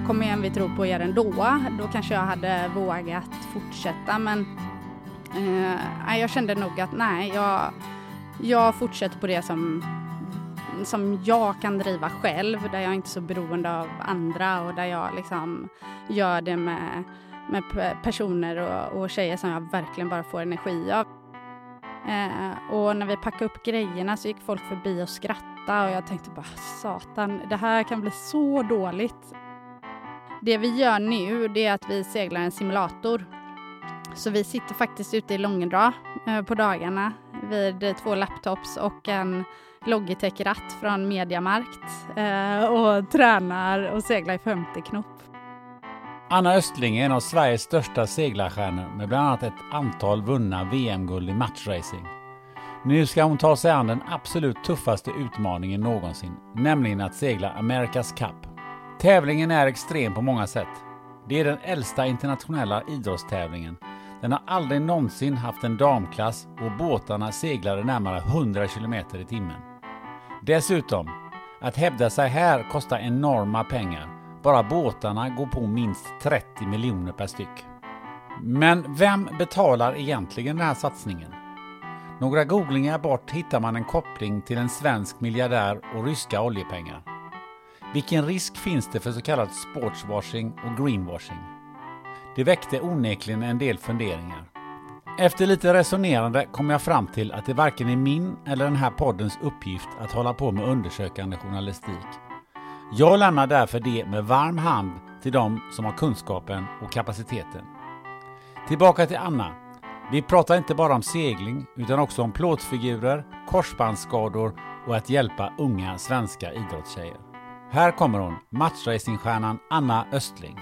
kom igen vi tror på er ändå. Då kanske jag hade vågat fortsätta men eh, jag kände nog att nej, jag, jag fortsätter på det som, som jag kan driva själv, där jag inte är så beroende av andra och där jag liksom gör det med, med personer och, och tjejer som jag verkligen bara får energi av. Eh, och när vi packade upp grejerna så gick folk förbi och skrattade och jag tänkte bara satan, det här kan bli så dåligt. Det vi gör nu det är att vi seglar en simulator. Så vi sitter faktiskt ute i Långedrag eh, på dagarna vid två laptops och en Logitech-ratt från Mediamarkt eh, och tränar och seglar i 50 knop. Anna Östling är en av Sveriges största seglarstjärnor med bland annat ett antal vunna VM-guld i matchracing. Nu ska hon ta sig an den absolut tuffaste utmaningen någonsin, nämligen att segla America's Cup. Tävlingen är extrem på många sätt. Det är den äldsta internationella idrottstävlingen. Den har aldrig någonsin haft en damklass och båtarna seglade närmare 100 km i timmen. Dessutom, att hävda sig här kostar enorma pengar. Bara båtarna går på minst 30 miljoner per styck. Men vem betalar egentligen den här satsningen? Några googlingar bort hittar man en koppling till en svensk miljardär och ryska oljepengar. Vilken risk finns det för så kallad sportswashing och greenwashing? Det väckte onekligen en del funderingar. Efter lite resonerande kom jag fram till att det varken är min eller den här poddens uppgift att hålla på med undersökande journalistik. Jag lämnar därför det med varm hand till de som har kunskapen och kapaciteten. Tillbaka till Anna. Vi pratar inte bara om segling utan också om plåtfigurer, korsbandsskador och att hjälpa unga svenska idrottstjejer. Här kommer hon, matchracingstjärnan Anna Östling.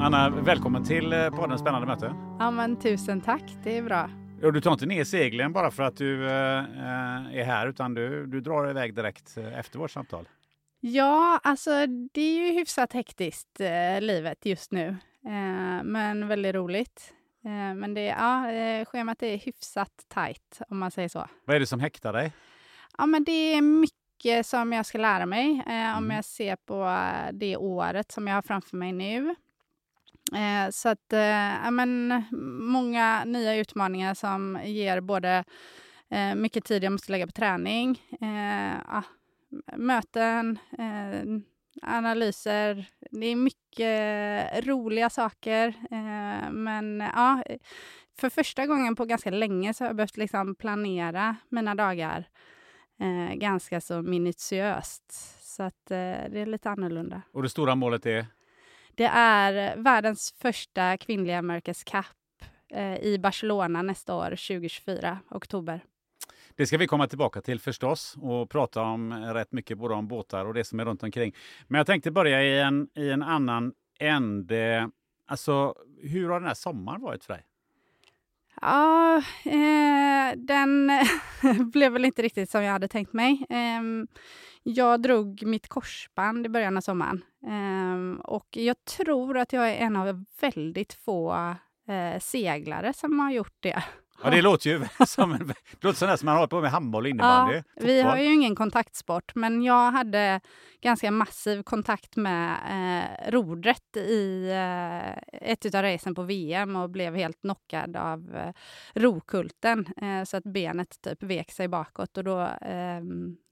Anna, välkommen till eh, podden Spännande möte. Ja men tusen tack, det är bra. Och du tar inte ner seglen bara för att du eh, är här utan du, du drar iväg direkt eh, efter vårt samtal. Ja, alltså det är ju hyfsat hektiskt eh, livet just nu. Eh, men väldigt roligt. Eh, men det, ja, eh, schemat är hyfsat tajt om man säger så. Vad är det som häktar dig? Ja, men det är mycket som jag ska lära mig eh, om Mm. jag ser på det året som jag har framför mig nu. Eh, så att, eh, ja, men många nya utmaningar som ger både eh, mycket tid jag måste lägga på träning, ja, möten, analyser. Det är mycket roliga saker. Eh, men ja, för första gången på ganska länge så har jag behövt liksom planera mina dagar eh, ganska så minutiöst. Så att eh, det är lite annorlunda. Och det stora målet är? Det är världens första kvinnliga America's Cup eh, i Barcelona nästa år, 2024, oktober. Det ska vi komma tillbaka till förstås och prata om rätt mycket både om båtar och det som är runt omkring. Men jag tänkte börja i en, i en annan ände. Alltså, hur har den här sommaren varit för dig? Ja, eh, den, blev väl inte riktigt som jag hade tänkt mig. Eh, jag drog mitt korsband i början av sommaren. Eh, och jag tror att jag är en av väldigt få eh, seglare som har gjort det. Ja, det låter ju som, en, det låter som man håller på med handboll och innebandy. Ja, vi har ju ingen kontaktsport, men jag hade ganska massiv kontakt med eh, rodret i eh, ett av racen på VM och blev helt knockad av eh, rokulten eh, så att benet typ vek sig bakåt och då eh,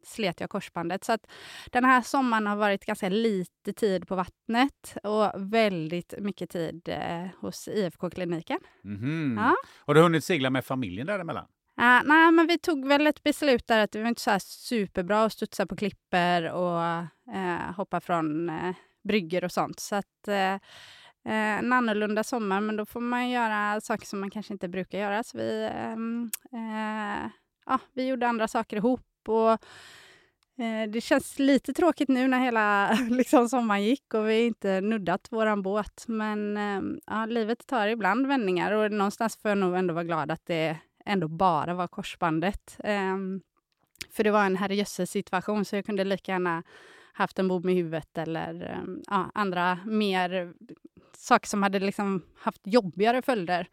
slet jag korsbandet. Så att den här sommaren har varit ganska lite tid på vattnet och väldigt mycket tid eh, hos IFK-kliniken. Mm -hmm. ja. Har du hunnit segla med familjen däremellan? Uh, nej, men vi tog väl ett beslut där att det var inte så superbra att studsa på klipper och uh, hoppa från uh, brygger och sånt. Så att uh, en annorlunda sommar, men då får man göra saker som man kanske inte brukar göra. Så vi, um, ja, vi gjorde andra saker ihop och eh, det känns lite tråkigt nu när hela liksom, sommaren gick och vi inte nuddat vår båt. Men eh, ja, livet tar ibland vändningar och någonstans får jag nog ändå vara glad att det ändå bara var korsbandet. Eh, för det var en herrejösses situation så jag kunde lika gärna haft en bom i huvudet eller ehm, ja, andra mer saker som hade liksom haft jobbigare följder.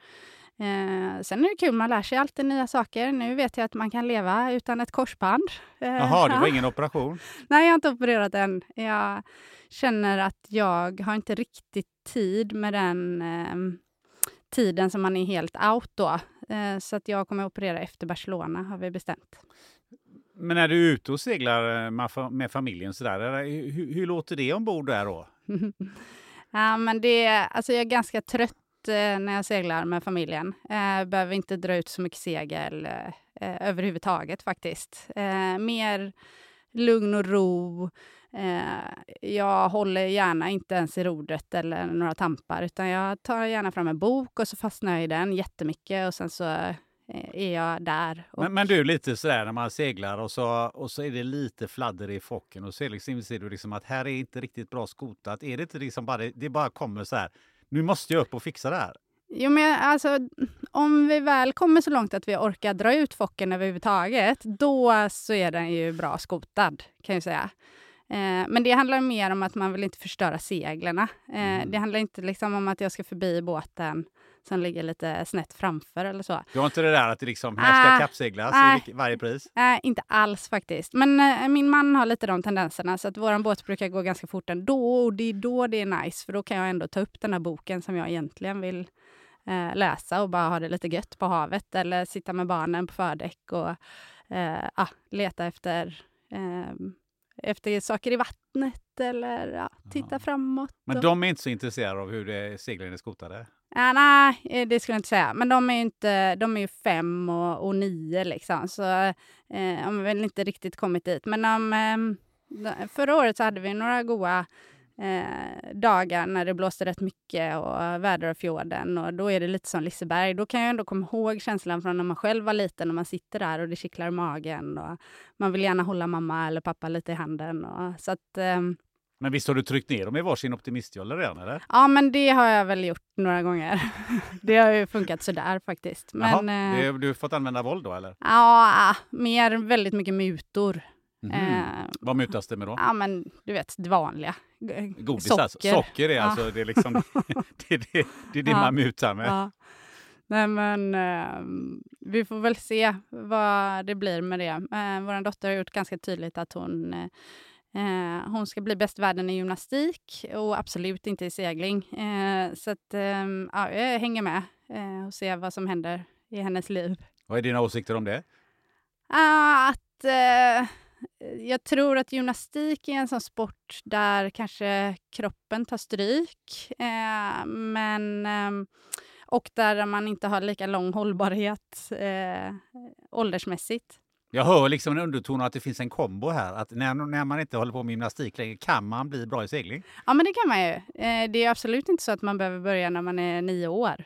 Eh, sen är det kul, man lär sig alltid nya saker. Nu vet jag att man kan leva utan ett korsband. Eh, Jaha, det var ingen operation? Nej, jag har inte opererat än. Jag känner att jag har inte riktigt tid med den eh, tiden som man är helt out då. Eh, så att jag kommer att operera efter Barcelona, har vi bestämt. Men när du är ute och seglar eh, med familjen, så där, hur, hur låter det ombord där då? ja, men det, alltså jag är ganska trött eh, när jag seglar med familjen. Eh, behöver inte dra ut så mycket segel eh, eh, överhuvudtaget faktiskt. Eh, mer lugn och ro. Eh, jag håller gärna inte ens i rodret eller några tampar, utan jag tar gärna fram en bok och så fastnar jag i den jättemycket och sen så eh, är jag där. Och... Men, men, du, lite sådär när man seglar och så, och så är det lite fladder i focken och så liksom, ser du liksom att här är inte riktigt bra skotat. Är det inte liksom bara, det bara kommer så här, nu måste jag upp och fixa det här? Jo, men alltså, om vi väl kommer så långt att vi orkar dra ut focken överhuvudtaget, då så är den ju bra skotad, kan jag säga. Eh, men det handlar mer om att man vill inte förstöra seglerna. Eh, mm. Det handlar inte liksom om att jag ska förbi båten som ligger lite snett framför eller så. Du har inte det där att det liksom, här ska ah, kappseglas äh, i varje pris? Nej, äh, inte alls faktiskt. Men äh, min man har lite de tendenserna så att våran båt brukar gå ganska fort ändå och det är då det är nice för då kan jag ändå ta upp den här boken som jag egentligen vill eh, läsa och bara ha det lite gött på havet eller sitta med barnen på fördäck och eh, ah, leta efter eh, efter saker i vattnet eller ja, titta ja. framåt. Men de är inte så intresserade av hur det seglen är skotade? Ja, nej, eh, det skulle jag inte säga. Men de är ju, inte, de är ju fem och, och nio liksom, så eh, de har väl inte riktigt kommit dit. Men de, eh, de, förra året så hade vi några goa eh, dagar när det blåste rätt mycket och väder i och då är det lite som Liseberg. Då kan jag ändå komma ihåg känslan från när man själv var liten och man sitter där och det kittlar i magen och man vill gärna hålla mamma eller pappa lite i handen. Och, så att, eh, men visst har du tryckt ner dem i varsin optimistjolle redan? Eller? Ja, men det har jag väl gjort några gånger. det har ju funkat sådär faktiskt. Men, Jaha, det, du har fått använda våld då eller? Ja, mer väldigt mycket mutor. Mm. Eh, Vad mutas det med då? Ja, men du vet, det vanliga. Godis Socker. Alltså. Socker är ja. alltså det, är liksom, det, det, det är det ja. man mutar med. Ja. Nej, men eh, vi får väl se vad det blir med det. Eh, Vår dotter har gjort ganska tydligt att hon eh, Eh, hon ska bli bäst i världen i gymnastik och absolut inte i segling. Eh, så att, eh, ja, jag hänger med eh, och ser vad som händer i hennes liv. Vad är dina åsikter om det? Ah, att eh, jag tror att gymnastik är en sån sport där kanske kroppen tar stryk. Eh, men, ehm, och där man inte har lika lång hållbarhet åldersmässigt. Jag hör liksom en underton att det finns en kombo här. Att när, när man inte håller på med gymnastik längre kan man bli bra i segling. Ja, men det kan man ju. Eh, det är absolut inte så att man behöver börja när man är nio år.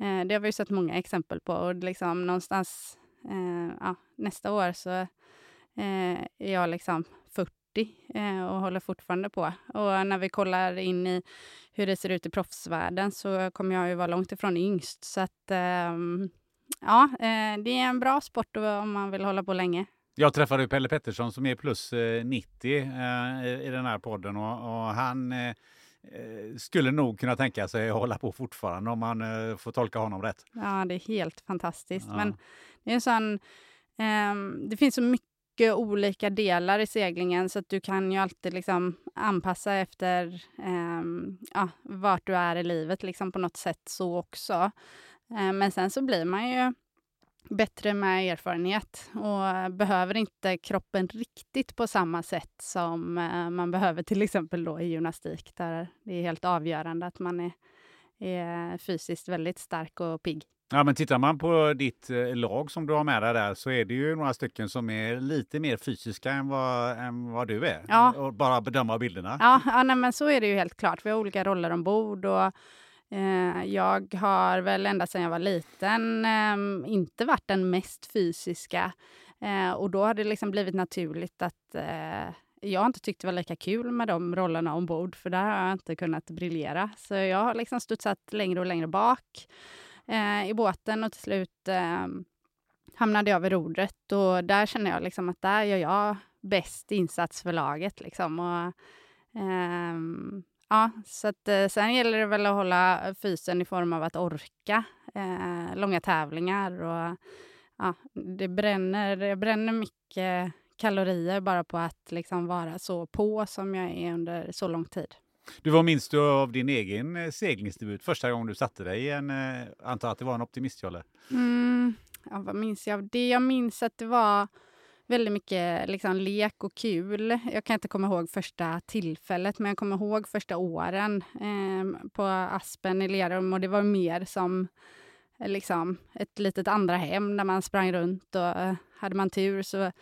Eh, det har vi sett många exempel på. Och liksom någonstans eh, ja, nästa år så är jag liksom 40 och håller fortfarande på. Och när vi kollar in i hur det ser ut i proffsvärlden så kommer jag ju vara långt ifrån yngst. Så att ehm, ja, eh, det är en bra sport om man vill hålla på länge. Jag träffade Pelle Pettersson som är plus 90 eh, i den här podden och, och han eh, skulle nog kunna tänka sig att hålla på fortfarande om man får tolka honom rätt. Ja, det är helt fantastiskt. Ja. Men det är en sån... Eh, det finns så mycket olika delar i seglingen så att du kan ju alltid liksom anpassa efter eh, ja, vart du är i livet liksom på något sätt så också. Eh, men sen så blir man ju bättre med erfarenhet och behöver inte kroppen riktigt på samma sätt som eh, man behöver till exempel då i gymnastik där det är helt avgörande att man är, är fysiskt väldigt stark och pigg. Ja, men tittar man på ditt eh, lag som du har med dig där så är det ju några stycken som är lite mer fysiska än vad, än vad du är. Ja. Och bara bedöma bilderna. Ja, ja nej, men så är det ju helt klart. Vi har olika roller ombord och Eh, jag har väl ända sedan jag var liten ehm, inte varit den mest fysiska. Eh, och då har det liksom blivit naturligt att eh, jag inte tyckt det var lika kul med de rollerna ombord, för där har jag inte kunnat briljera. Så jag har liksom studsat längre och längre bak i båten och till slut ehm, hamnade jag vid rodret och där känner jag liksom att där gör jag bäst insats för laget. Liksom. Och, um, Ja, så att, eh, sen gäller det väl att hålla fysen i form av att orka eh, långa tävlingar. Och, ja, det bränner, det bränner mycket kalorier bara på att liksom vara så på som jag är under så lång tid. Du, vad minns du av din egen eh, seglingsdebut första gången du satte dig i en, eh, antar att det var en optimistjolle? Mm, ja, vad minns jag av det? Jag minns att det var väldigt mycket liksom, lek och kul. Jag kan inte komma ihåg första tillfället, men jag kommer ihåg första åren eh, på Aspen i Lerum och det var mer som liksom, ett litet andra hem där man sprang runt och eh, hade man tur så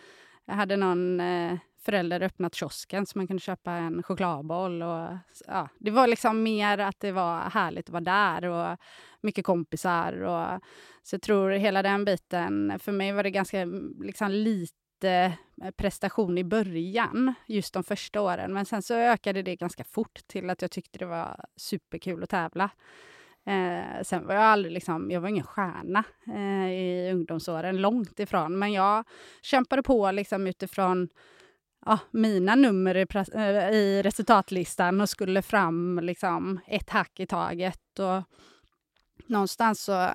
hade någon eh, förälder öppnat kiosken så man kunde köpa en chokladboll. Och, ja, det var liksom mer att det var härligt att vara där och mycket kompisar. Och, så jag tror hela den biten, för mig var det ganska liksom, lite Eh, prestation i början, just de första åren. Men sen så ökade det ganska fort till att jag tyckte det var superkul att tävla. Eh, sen var jag aldrig liksom, jag var ingen stjärna eh, i ungdomsåren, långt ifrån. Men jag kämpade på liksom utifrån ja, mina nummer i, eh, i, resultatlistan och skulle fram liksom ett hack i taget. Och någonstans så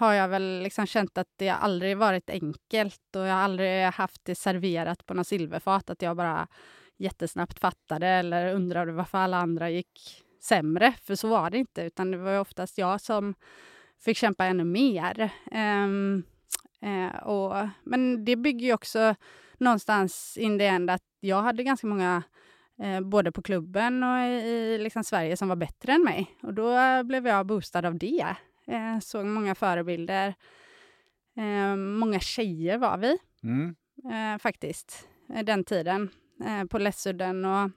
har jag väl liksom känt att det aldrig varit enkelt och jag har aldrig haft det serverat på något silverfat, att jag bara jättesnabbt fattade eller undrade varför alla andra gick sämre, för så var det inte, utan det var oftast jag som fick kämpa ännu mer. Um, uh, och, men det bygger ju också någonstans in the end att jag hade ganska många eh, både på klubben och i, i liksom Sverige som var bättre än mig. Och då blev jag boostad av det. Eh, såg många förebilder. Eh, många tjejer var vi, mm. eh, faktiskt, den tiden eh, på Lässudden. Och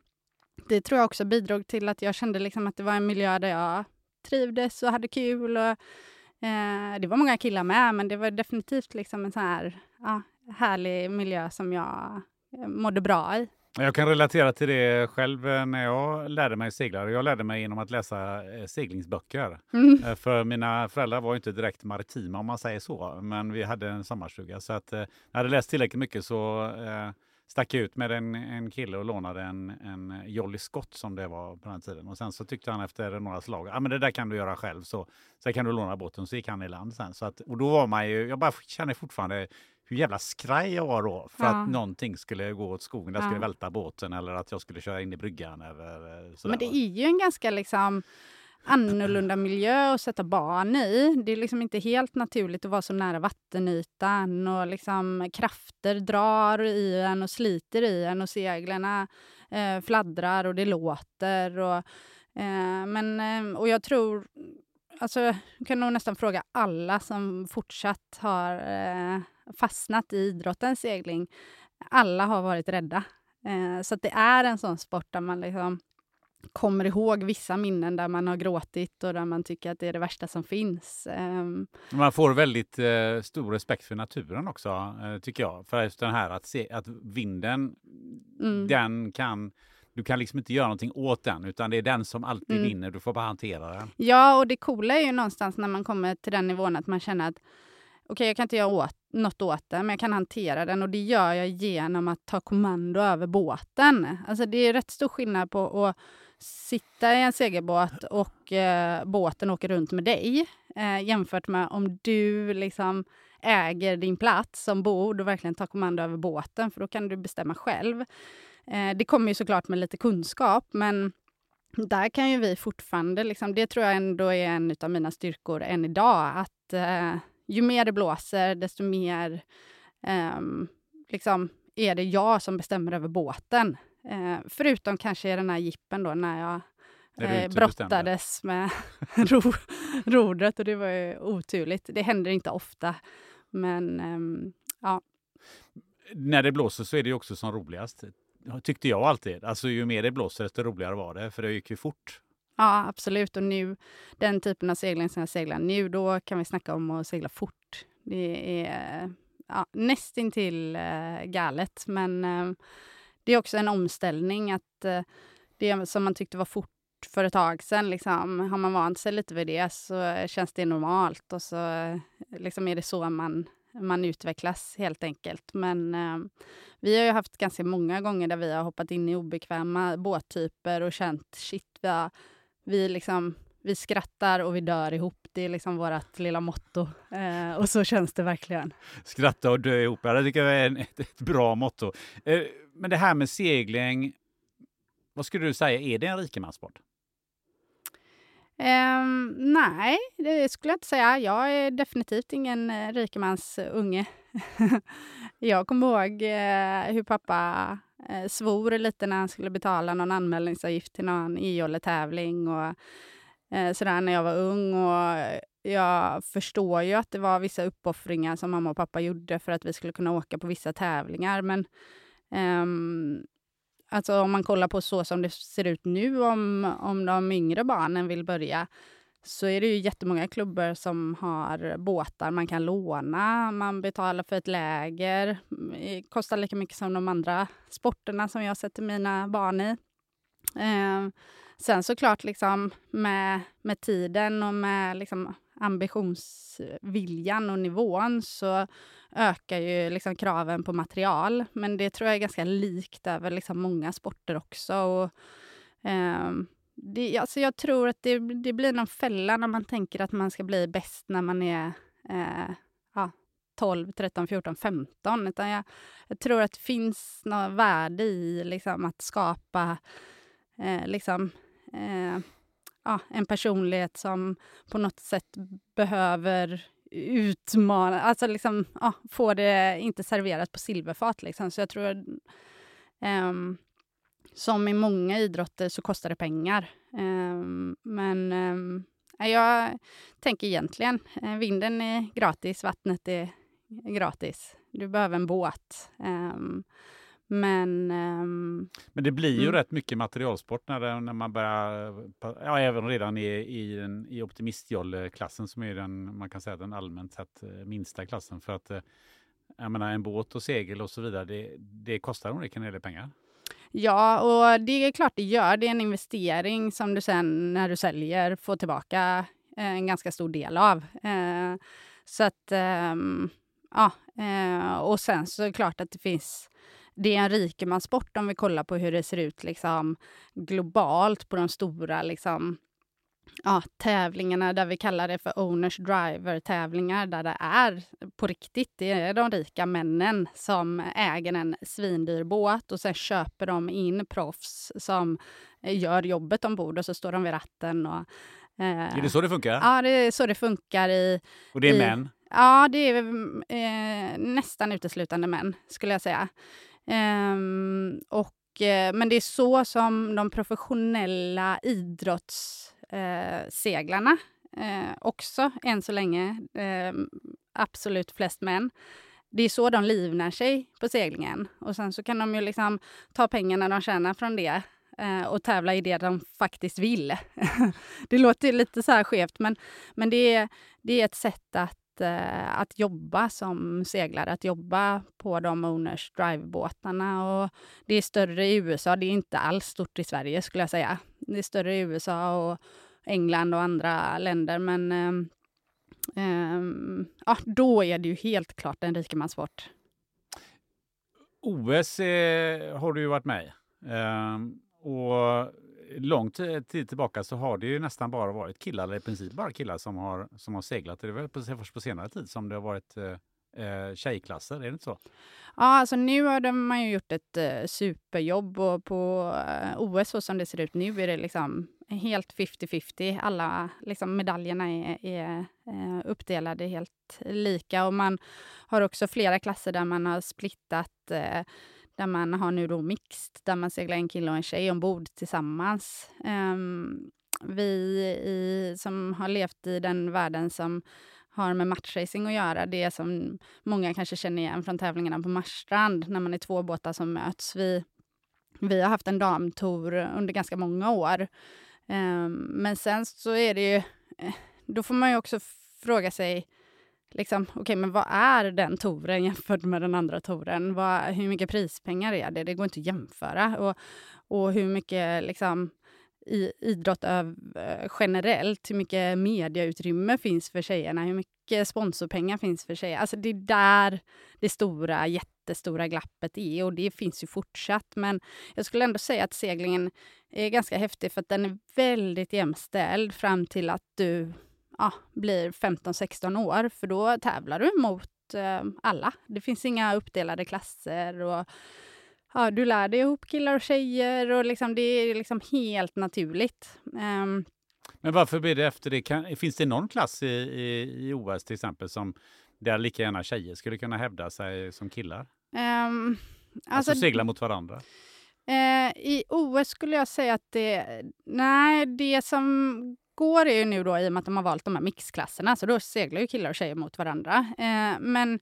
det tror jag också bidrog till att jag kände liksom att det var en miljö där jag trivdes och hade kul. Och, eh, det var många killar med, men det var definitivt liksom en sån här ja, härlig miljö som jag eh, mådde bra i. Jag kan relatera till det själv eh, när jag lärde mig segla. Jag lärde mig genom att läsa eh, seglingsböcker. Mm. Eh, för mina föräldrar var inte direkt maritima om man säger så, men vi hade en sommarstuga. Så att, när jag hade läst tillräckligt mycket så eh, stack jag ut med en, en kille och lånade en, en Jolly Scott som det var på den tiden. Och sen så tyckte han efter några slag, ja ah, men det där kan du göra själv, så, så kan du låna båten. Så gick han i land sen. Så att, och då var man ju, jag bara känner fortfarande hur jävla skraj jag var då för ja. att någonting skulle gå åt skogen, jag skulle ja. välta båten eller att jag skulle köra in i bryggan. Eller eh, sådär. Men det är ju en ganska liksom annorlunda miljö att sätta barn i. Det är liksom inte helt naturligt att vara så nära vattenytan och liksom krafter drar i en och sliter i en och seglarna eh, fladdrar och det låter. Och, eh, men, eh, och jag tror Alltså, jag kan nog nästan fråga alla som fortsatt har eh, fastnat i idrottens segling. Alla har varit rädda. Eh, så det är en sån sport där man liksom kommer ihåg vissa minnen där man har gråtit och där man tycker att det är det värsta som finns. Um, man får väldigt eh, stor respekt för naturen också, eh, tycker jag. För just den här att, se, att vinden, mm. den kan du kan liksom inte göra någonting åt den, utan det är den som alltid mm. vinner. Du får bara hantera den. Ja, och det coola är ju någonstans när man kommer till den nivån att man känner att okay, jag kan inte göra åt, något åt det, men jag kan hantera den och det gör jag genom att ta kommando över båten. Alltså det är rätt stor skillnad på att sitta i en segelbåt och eh, båten åker runt med dig eh, jämfört med om du liksom äger din plats som bord och verkligen tar kommando över båten, för då kan du bestämma själv. Eh, det kommer ju såklart med lite kunskap, men där kan ju vi fortfarande, liksom, det tror jag ändå är en av mina styrkor än idag, att eh, ju mer det blåser, desto mer eh, liksom, är det jag som bestämmer över båten. Eh, förutom kanske i den här jippen då när jag eh, brottades med ro, rodret och det var ju oturligt. Det händer inte ofta, men ehm, ja. När det blåser så är det också som roligast, tyckte jag alltid. Alltså ju mer det blåser desto roligare var det, för det gick ju fort. Ja, absolut. Och nu, den typen av segling som jag seglar nu, då kan vi snacka om att segla fort. Det är ja, nästintill äh, galet, men äh, det är också en omställning att äh, det som man tyckte var fort för ett tag sedan, liksom, har man vant sig lite vid det så känns det normalt och så liksom är det så man, man utvecklas helt enkelt. Men eh, vi har ju haft ganska många gånger där vi har hoppat in i obekväma båttyper och känt shit, vi, har, vi, liksom, vi skrattar och vi dör ihop. Det är liksom vårt lilla motto. Eh, och så känns det verkligen. Skratta och dö ihop, det tycker jag är en, ett, ett bra motto. Eh, men det här med segling, vad skulle du säga, är det en rikemanssport? Um, nej, det skulle jag inte säga. Jag är definitivt ingen uh, rikemansunge. jag kommer ihåg uh, hur pappa eh, svor lite när han skulle betala någon anmälningsavgift till någon e-jolletävling och eh, sådär när jag var ung. Och jag förstår ju att det var vissa uppoffringar som mamma och pappa gjorde för att vi skulle kunna åka på vissa tävlingar. Men um, Alltså om man kollar på så som det ser ut nu, om, om de yngre barnen vill börja, så är det ju jättemånga klubbar som har båtar man kan låna. Man betalar för ett läger. Mm, det kostar lika mycket som de andra sporterna som jag sätter mina barn i. Eh, sen såklart liksom med, med tiden och med liksom ambitionsviljan och nivån så ökar ju liksom kraven på material. Men det tror jag är ganska likt över liksom många sporter också. Och, eh, det, alltså jag tror att det, det blir någon fälla när man tänker att man ska bli bäst när man är eh, ja, 12, 13, 14, 15. Utan jag, jag, tror att det finns något värde i liksom, att skapa eh, liksom, eh, ja, en personlighet som på något sätt behöver utmana, alltså liksom, ja, få det inte serverat på silverfat. Liksom. Så jag tror, um, som i många idrotter så kostar det pengar. Um, men um, jag tänker egentligen, eh, vinden är gratis, vattnet är gratis. Du behöver en båt. Um, men, um, men det blir ju mm. rätt mycket materialsport när, när man börjar, ja, även redan i, i, den, i optimistjolle-klassen som är den, man kan säga den allmänt sett eh, minsta klassen. För att eh, jag menar, en båt och segel och så vidare, det, det kostar en del pengar. Ja, och det är klart det gör. Det är en investering som du sen när du säljer får tillbaka eh, en ganska stor del av. Eh, så att, ehm, ja, eh, och sen så är det klart att det finns det är en rikemanssport om vi kollar på hur det ser ut liksom, globalt på de stora liksom, ja, tävlingarna där vi kallar det för owners driver-tävlingar där det är på riktigt, det är de rika männen som äger en svindyr båt och sen köper de in proffs som gör jobbet ombord och så står de vid ratten. Och, eh, är det så det funkar? Ja, det är så det funkar i... Och det är i, män? Ja, det är eh, nästan uteslutande män, skulle jag säga. Och, eh, men det är så som de professionella idrottsseglarna Eh, eh, också, än så länge, eh, absolut flest män, det är så de livnär sig på seglingen. Och sen så kan de ju liksom ta pengarna de tjänar från det eh, och tävla i det de faktiskt vill. det låter lite så här skevt, men, men det, är, det är ett sätt att Eh, att jobba som seglare, att jobba på de owners drivebåtarna. Och det är större i USA, det är inte alls stort i Sverige skulle jag säga. Det är större i USA och England och andra länder, men eh, um, ja, då är det ju helt klart en rikemanssport. OS eh, har du ju varit med i. Um, och lång tid tillbaka så har det ju nästan bara varit killar, eller i princip bara killar som har, som har seglat. Det är väl först på senare tid som det har varit eh, eh, tjejklasser, är det inte så? Ja, alltså nu har de, man ju gjort ett eh, superjobb och på eh, OS så som det ser ut nu är det liksom helt 50-50. Alla liksom, medaljerna är, är eh, uppdelade helt lika och man har också flera klasser där man har splittat eh, där man har nu då mixed, där man seglar en kille och en tjej ombord tillsammans. Um, vi i, som har levt i den världen som har med matchracing att göra. Det som många kanske känner igen från tävlingarna på Marstrand när man är två båtar som möts. Vi, vi har haft en damtour under ganska många år. Um, men sen så är det ju... Eh, då får man ju också fråga sig liksom, okay, men vad är den touren jämfört med den andra touren? Vad, hur mycket prispengar är det? Det går inte att jämföra. Och, och hur mycket liksom, i idrott öv, eh, generellt, hur mycket mediautrymme finns för tjejerna, hur mycket sponsorpengar finns för tjejer. Alltså det är där det stora, jättestora glappet är och det finns ju fortsatt. Men jag skulle ändå säga att seglingen är ganska häftig för att den är väldigt jämställd fram till att du ja, blir 15-16 år, för då tävlar du mot eh, alla. Det finns inga uppdelade klasser och ja, du lär dig ihop killar och tjejer och liksom, det är liksom helt naturligt. Um, men varför blir det efter det? Kan, finns det någon klass i, i, i OS till exempel som där lika gärna tjejer skulle kunna hävda sig som killar? Um, alltså, alltså segla mot varandra? Uh, I OS skulle jag säga att det... Nej, det som går är ju nu då i och med att de har valt de här mixklasserna, så då seglar ju killar och tjejer mot varandra. Eh, men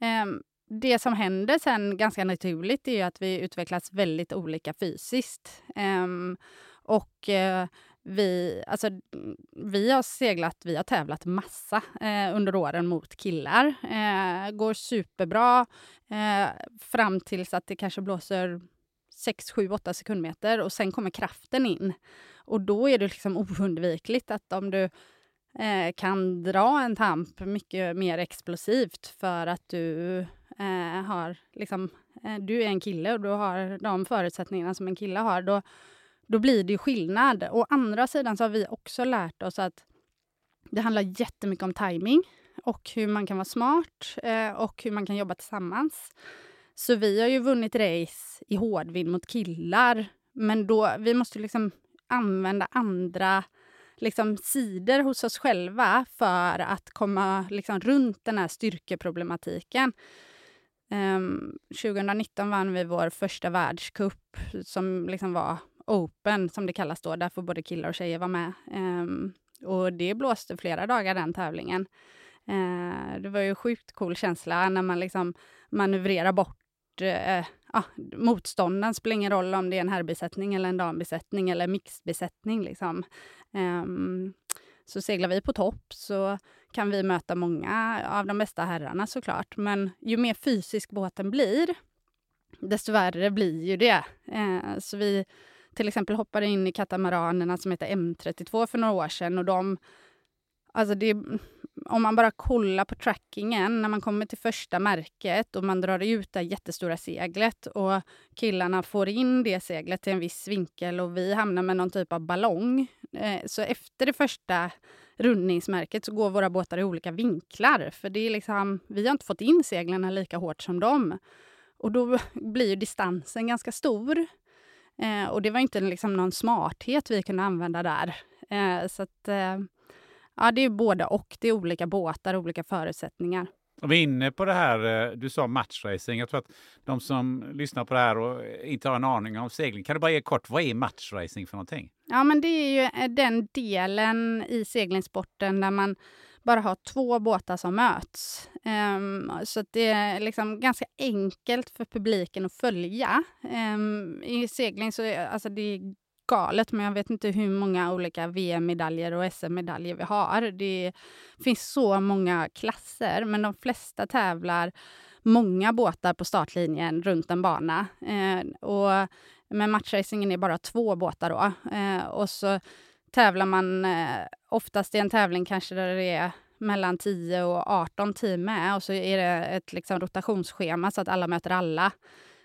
eh, det som händer sen ganska naturligt är att vi utvecklas väldigt olika fysiskt. Ehm, eh, och vi, alltså, vi har seglat, vi har tävlat massa eh, under åren mot killar. Eh, går superbra eh, fram tills att det kanske blåser 6, 7, 8 sekundmeter och sen kommer kraften in. Och då är det liksom oundvikligt att om du eh, kan dra en tamp mycket mer explosivt för att du eh, har liksom, eh, du är en kille och du har de förutsättningarna som en kille har, då, då blir det ju skillnad. Å andra sidan så har vi också lärt oss att det handlar jättemycket om timing och hur man kan vara smart eh, och hur man kan jobba tillsammans. Så vi har ju vunnit race i hårdvind mot killar, men då, vi måste liksom använda andra liksom, sidor hos oss själva för att komma liksom, runt den här styrkeproblematiken. Ehm, um, 2019 vann vi vår första världscup som liksom var open, som det kallas då. Där får både killar och tjejer vara med. Um, och det blåste flera dagar, den tävlingen. Uh, det var ju sjukt cool känsla när man liksom manövrerar bort eh, ah, motståndaren. spelar ingen roll om det är en herrbesättning eller en dambesättning eller mixbesättning. Liksom. Um, så seglar vi på topp så kan vi möta många av de bästa herrarna såklart. Men ju mer fysisk båten blir, desto värre blir ju det. Eh, så vi till exempel hoppade in i katamaranerna som heter M32 för några år sedan och de Alltså det, om man bara kollar på trackingen när man kommer till första märket och man drar ut det jättestora seglet och killarna får in det seglet till en viss vinkel och vi hamnar med någon typ av ballong. Eh, så efter det första rundningsmärket så går våra båtar i olika vinklar. För det är liksom, vi har inte fått in seglen lika hårt som dem. Och då blir distansen ganska stor. Eh, och det var inte liksom någon smarthet vi kunde använda där. Eh, så att, eh, Ja, det är både och. Det är olika båtar, olika förutsättningar. Och vi är inne på det här, eh, du sa matchracing. Jag tror att de som lyssnar på det här och inte har en aning om segling, kan du bara ge kort, vad är matchracing för någonting? Ja, men det är ju eh, den delen i seglingssporten där man bara har två båtar som möts. Um, så det är liksom ganska enkelt för publiken att följa. Um, I segling så är alltså det är galet, men jag vet inte hur många olika VM-medaljer och SM-medaljer vi har. Det finns så många klasser, men de flesta tävlar många båtar på startlinjen runt en bana. Eh, och med matchracingen är bara två båtar då. Eh, och så tävlar man eh, oftast i en tävling kanske där det är mellan 10 och 18 team med och så är det ett liksom, rotationsschema så att alla möter alla.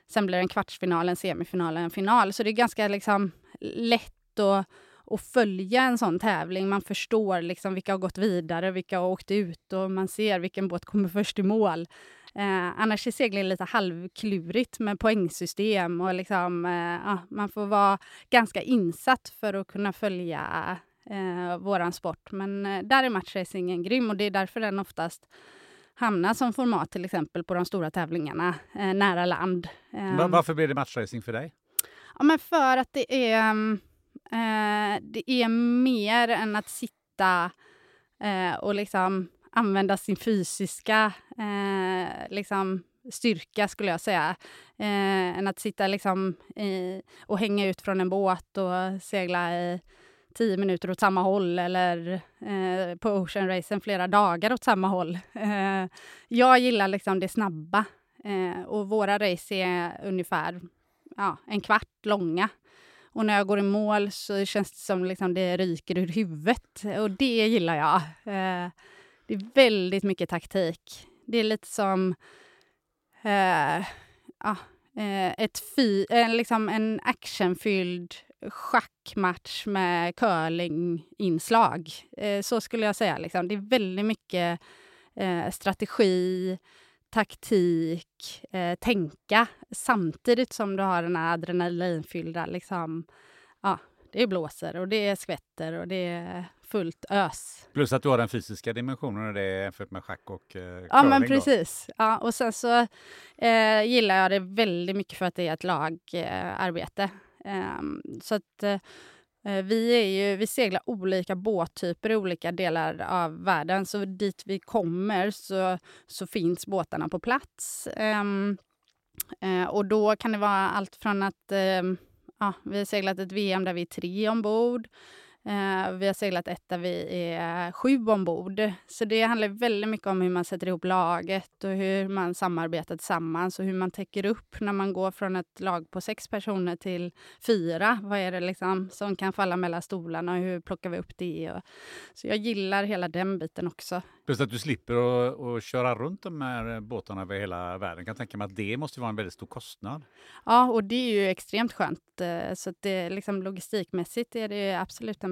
Sen blir det en kvartsfinal, en semifinal och en final. Så det är ganska liksom, lätt att, att följa en sån tävling. Man förstår liksom vilka har gått vidare, vilka har åkt ut och man ser vilken båt kommer först i mål. Eh, annars är segling lite halvklurigt med poängsystem och liksom, eh, ja, man får vara ganska insatt för att kunna följa eh, våran sport. Men eh, där är matchracingen grym och det är därför den oftast hamnar som format till exempel på de stora tävlingarna eh, nära land. Eh, Varför blir det matchracing för dig? Ja, men för att det är, eh, det är mer än att sitta eh, och liksom använda sin fysiska eh, liksom styrka, skulle jag säga, eh, än att sitta liksom i, och hänga ut från en båt och segla i tio minuter åt samma håll eller eh, på Ocean Racen flera dagar åt samma håll. Eh, jag gillar liksom det snabba eh, och våra race är ungefär ja, en kvart långa. Och när jag går i mål så känns det som liksom det ryker ur huvudet och det gillar jag. Eh, det är väldigt mycket taktik. Det är lite som eh, ja, eh, ett fy, en, liksom en actionfylld schackmatch med curlinginslag. Eh, så skulle jag säga. Liksom. Det är väldigt mycket eh, strategi, taktik, eh, tänka samtidigt som du har den här adrenalinfyllda... Liksom, ja, det blåser och det skvätter och det är fullt ös. Plus att du har den fysiska dimensionen och det är jämfört med schack och eh, Ja, men precis. Ja, och sen så eh, gillar jag det väldigt mycket för att det är ett lagarbete. Eh, så att eh, Eh, vi, är ju, vi seglar olika båttyper i olika delar av världen. Så dit vi kommer så, så finns båtarna på plats. Um, uh, och då kan det vara allt från att um, ja, vi har seglat ett VM där vi är tre ombord Uh, vi har seglat ett där vi är sju ombord. Så det handlar väldigt mycket om hur man sätter ihop laget och hur man samarbetar tillsammans och hur man täcker upp när man går från ett lag på sex personer till fyra. Vad är det liksom som kan falla mellan stolarna och hur plockar vi upp det? Och, så jag gillar hela den biten också. Plus att du slipper att, att köra runt de här båtarna över hela världen. Jag kan tänka mig att det måste vara en väldigt stor kostnad. Ja, och det är ju extremt skönt. Eh, så att det, liksom, logistikmässigt är det absolut den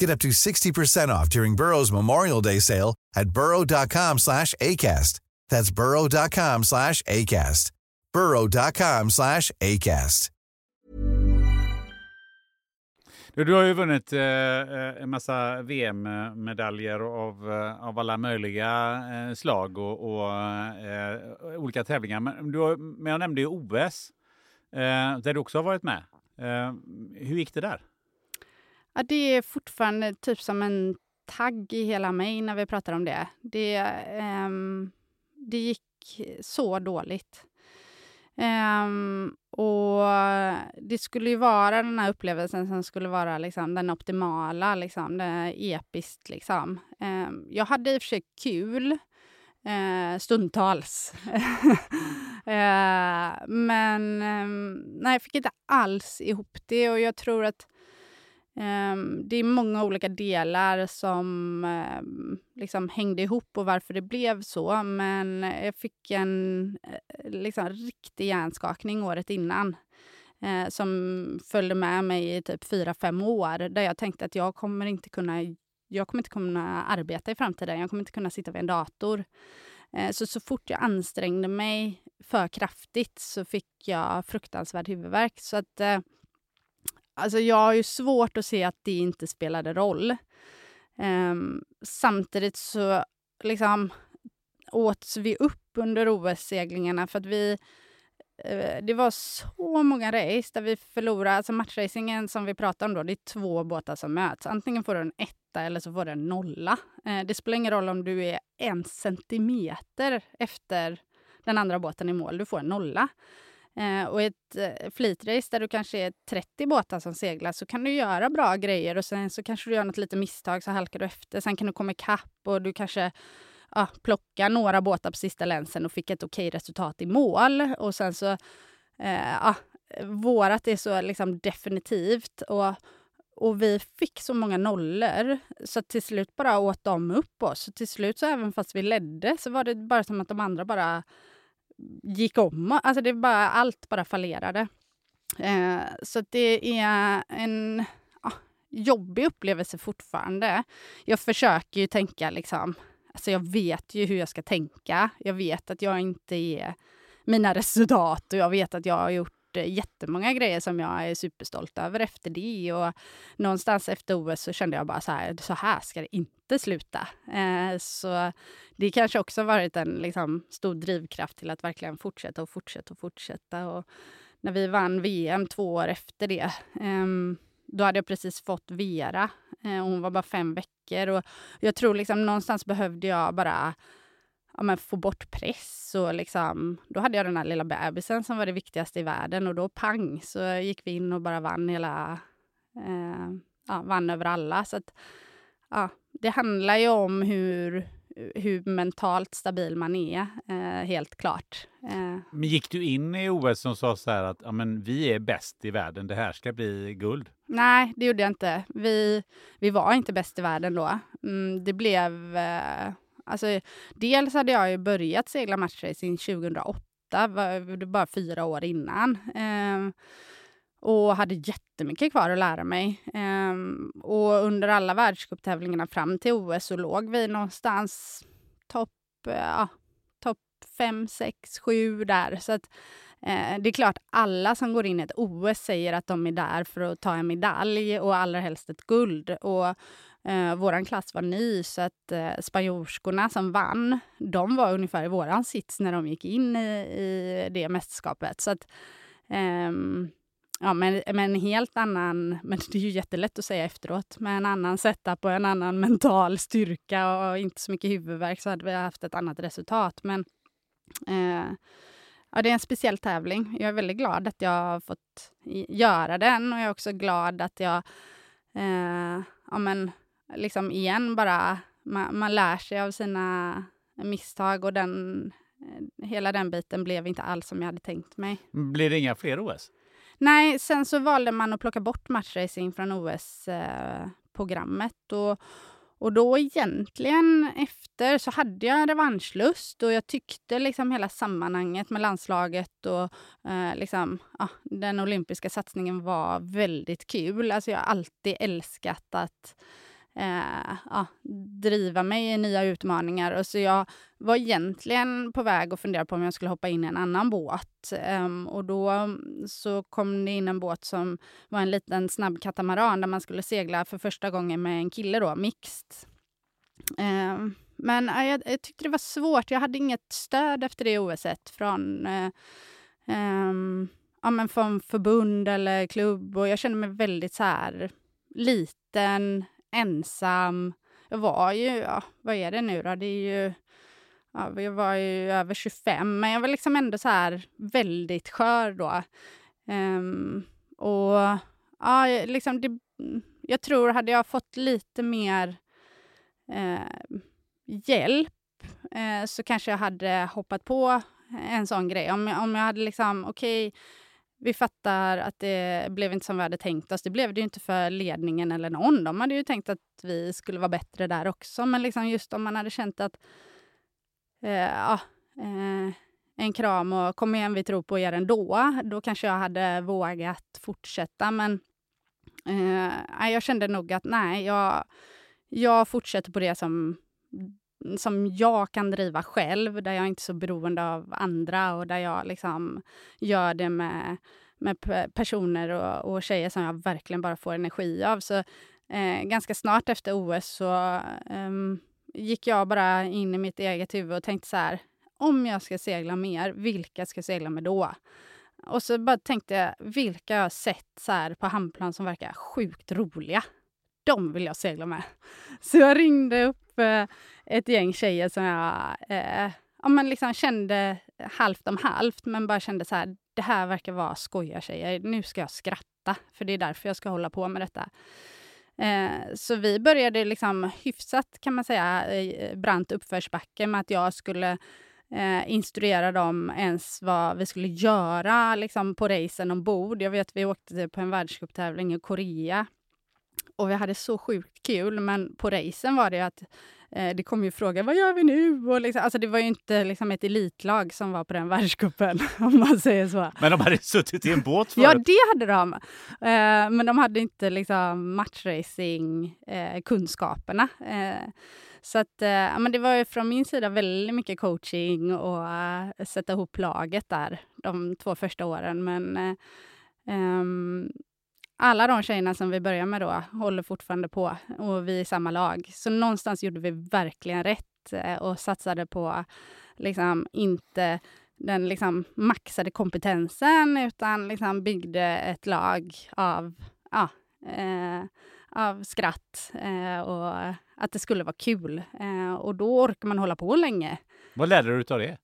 Get up to 60% off during Burrow's Memorial Day sale at burrow.com slash ACAST. That's burrow.com slash ACAST. burrow.com slash ACAST. Du har ju vunnit eh, eh en massa VM-medaljer av, eh, av alla möjliga eh, slag och, och eh, olika tävlingar. Men, du har, men jag nämnde ju OS, eh, där du också har varit med. Eh, hur gick det där? Ja, det är fortfarande typ som en tagg i hela mig när vi pratar om det. Det, um, det gick så dåligt. Um, och det skulle ju vara den här upplevelsen som skulle vara liksom, den optimala, liksom, det episkt. Liksom. Um, jag hade i och för sig kul, uh, stundtals. uh, men um, nej, jag fick inte alls ihop det och jag tror att Ehm, det är många olika delar som ehm, liksom hängde ihop och varför det blev så. Men jag fick en eh, liksom, riktig hjärnskakning året innan eh, som följde med mig i typ fyra fem år där jag tänkte att jag kommer inte kunna jag kommer inte kunna arbeta i framtiden. Jag kommer inte kunna sitta vid en dator. Eh, så, så fort jag ansträngde mig för kraftigt så fick jag fruktansvärd huvudvärk. Så att Alltså jag har ju svårt att se att det inte spelade roll. Um, samtidigt så liksom åts vi upp under OS-seglingarna för att vi uh, det var så många race där vi förlorade. Alltså matchracingen som vi pratade om då, det är två båtar som möts. Antingen får du en etta eller så får du en nolla. Uh, det spelar ingen roll om du är en centimeter efter den andra båten i mål, du får en nolla. Eh, och i ett eh, flitrace där du kanske är 30 båtar som seglar så kan du göra bra grejer och sen så kanske du gör något litet misstag så halkar du efter. Sen kan du komma ikapp och du kanske ja, plockar några båtar på sista länsen och fick ett okej resultat i mål. Och sen så... Eh, ja, vårat är så liksom definitivt. Och, och vi fick så många nollor så till slut bara åt de upp oss. Så till slut, så även fast vi ledde, så var det bara som att de andra bara gick om. Alltså det bara, allt bara fallerade. Eh, så det är en ja, jobbig upplevelse fortfarande. Jag försöker ju tänka liksom, alltså jag vet ju hur jag ska tänka. Jag vet att jag inte är mina resultat och jag vet att jag har gjort Eh, jättemånga grejer som jag är superstolt över efter det. Och någonstans efter OS så kände jag bara så här, så här ska det inte sluta. Eh, så det kanske också varit en liksom, stor drivkraft till att verkligen fortsätta och fortsätta och fortsätta. Och när vi vann VM två år efter det, eh, då hade jag precis fått Vera. Eh, hon var bara fem veckor och jag tror liksom någonstans behövde jag bara ja, men få bort press. Och liksom, då hade jag den här lilla bebisen som var det viktigaste i världen och då pang så gick vi in och bara vann hela... Eh, ja, vann över alla. Så att, ja, det handlar ju om hur, hur mentalt stabil man är, eh, helt klart. Eh. Men gick du in i OS som sa så här att ja, men vi är bäst i världen, det här ska bli guld? Nej, det gjorde jag inte. Vi, vi var inte bäst i världen då. Mm, det blev... Eh, Alltså, dels hade jag ju börjat segla matchracing 2008, bara fyra år innan. Eh, och hade jättemycket kvar att lära mig. Um, och under alla världscuptävlingarna fram till OS så låg vi någonstans topp eh, ja, top 5, 6, 7 där. Så att, eh, det är klart, alla som går in i ett OS säger att de är där för att ta en medalj och allra helst ett guld. Och Eh, vår klass var ny, så att eh, spanjorskorna som vann, de var ungefär i våran sits när de gick in i, i det mästerskapet. Så att, eh, ja, men, men en helt annan, men det är ju jättelätt att säga efteråt, med en annan setup och en annan mental styrka och inte så mycket huvudvärk så hade vi haft ett annat resultat. Men eh, ja, det är en speciell tävling. Jag är väldigt glad att jag har fått göra den och jag är också glad att jag eh, ja, men, liksom igen bara, man, man lär sig av sina misstag och den, hela den biten blev inte alls som jag hade tänkt mig. Blir det inga fler OS? Nej, sen så valde man att plocka bort matchracing från OS-programmet. Eh, och, och då egentligen efter så hade jag revanschlust och jag tyckte liksom hela sammanhanget med landslaget och eh, liksom, ja, den olympiska satsningen var väldigt kul. Alltså jag har alltid älskat att eh, ja, driva mig i nya utmaningar. Och så jag var egentligen på väg att fundera på om jag skulle hoppa in i en annan båt. Um, och då mm, så kom det in en båt som var en liten snabb katamaran där man skulle segla för första gången med en kille då, mixed. Um, men jag, jag, tyckte det var svårt. Jag hade inget stöd efter det OS från uh, um, ja, men från förbund eller klubb och jag kände mig väldigt så här liten, ensam. Jag var ju, ja, vad är det nu då? Det är ju, ja, jag var ju över 25, men jag var liksom ändå så här väldigt skör då. Um, och ja, liksom det, jag tror, hade jag fått lite mer eh, hjälp eh, så kanske jag hade hoppat på en sån grej. Om, om jag hade liksom, okej, okay, vi fattar att det blev inte som vi hade tänkt oss. Det blev det ju inte för ledningen eller någon. De hade ju tänkt att vi skulle vara bättre där också. Men liksom just om man hade känt att eh, eh, en kram och kom igen, vi tror på er ändå. Då kanske jag hade vågat fortsätta. Men eh, jag kände nog att nej, jag, jag fortsätter på det som som jag kan driva själv, där jag inte är så beroende av andra och där jag liksom gör det med, med personer och, och tjejer som jag verkligen bara får energi av. Så eh, ganska snart efter OS så eh, gick jag bara in i mitt eget huvud och tänkte så här, om jag ska segla mer, vilka ska jag segla med då? Och så bara tänkte jag, vilka jag har sett så här på handplan som verkar sjukt roliga? De vill jag segla med. Så jag ringde upp eh, ett gäng tjejer som jag eh, ja, men liksom kände halvt om halvt, men bara kände så här, det här verkar vara skojartjejer. Nu ska jag skratta, för det är därför jag ska hålla på med detta. Eh, så vi började liksom hyfsat, kan man säga, eh, brant uppförsbacke med att jag skulle eh, instruera dem ens vad vi skulle göra liksom, på racen ombord. Jag vet vi åkte på en världscuptävling i Korea och vi hade så sjukt kul, men på racen var det att eh, det kom ju frågor, vad gör vi nu? Och liksom, alltså det var ju inte liksom ett elitlag som var på den världscupen, om man säger så. Men de hade suttit i en båt förut? Ja, det hade de. Eh, men de hade inte liksom matchracing-kunskaperna. Eh, eh, så att, eh, men det var ju från min sida väldigt mycket coaching och uh, sätta ihop laget där de två första åren. Men um, alla de tjejerna som vi börjar med då håller fortfarande på och vi är i samma lag. Så någonstans gjorde vi verkligen rätt uh, och satsade på liksom inte den liksom maxade kompetensen utan liksom byggde ett lag av, ja, av skratt och att det skulle vara kul. Eh, och då orkar man hålla på länge. Vad lärde du dig av det?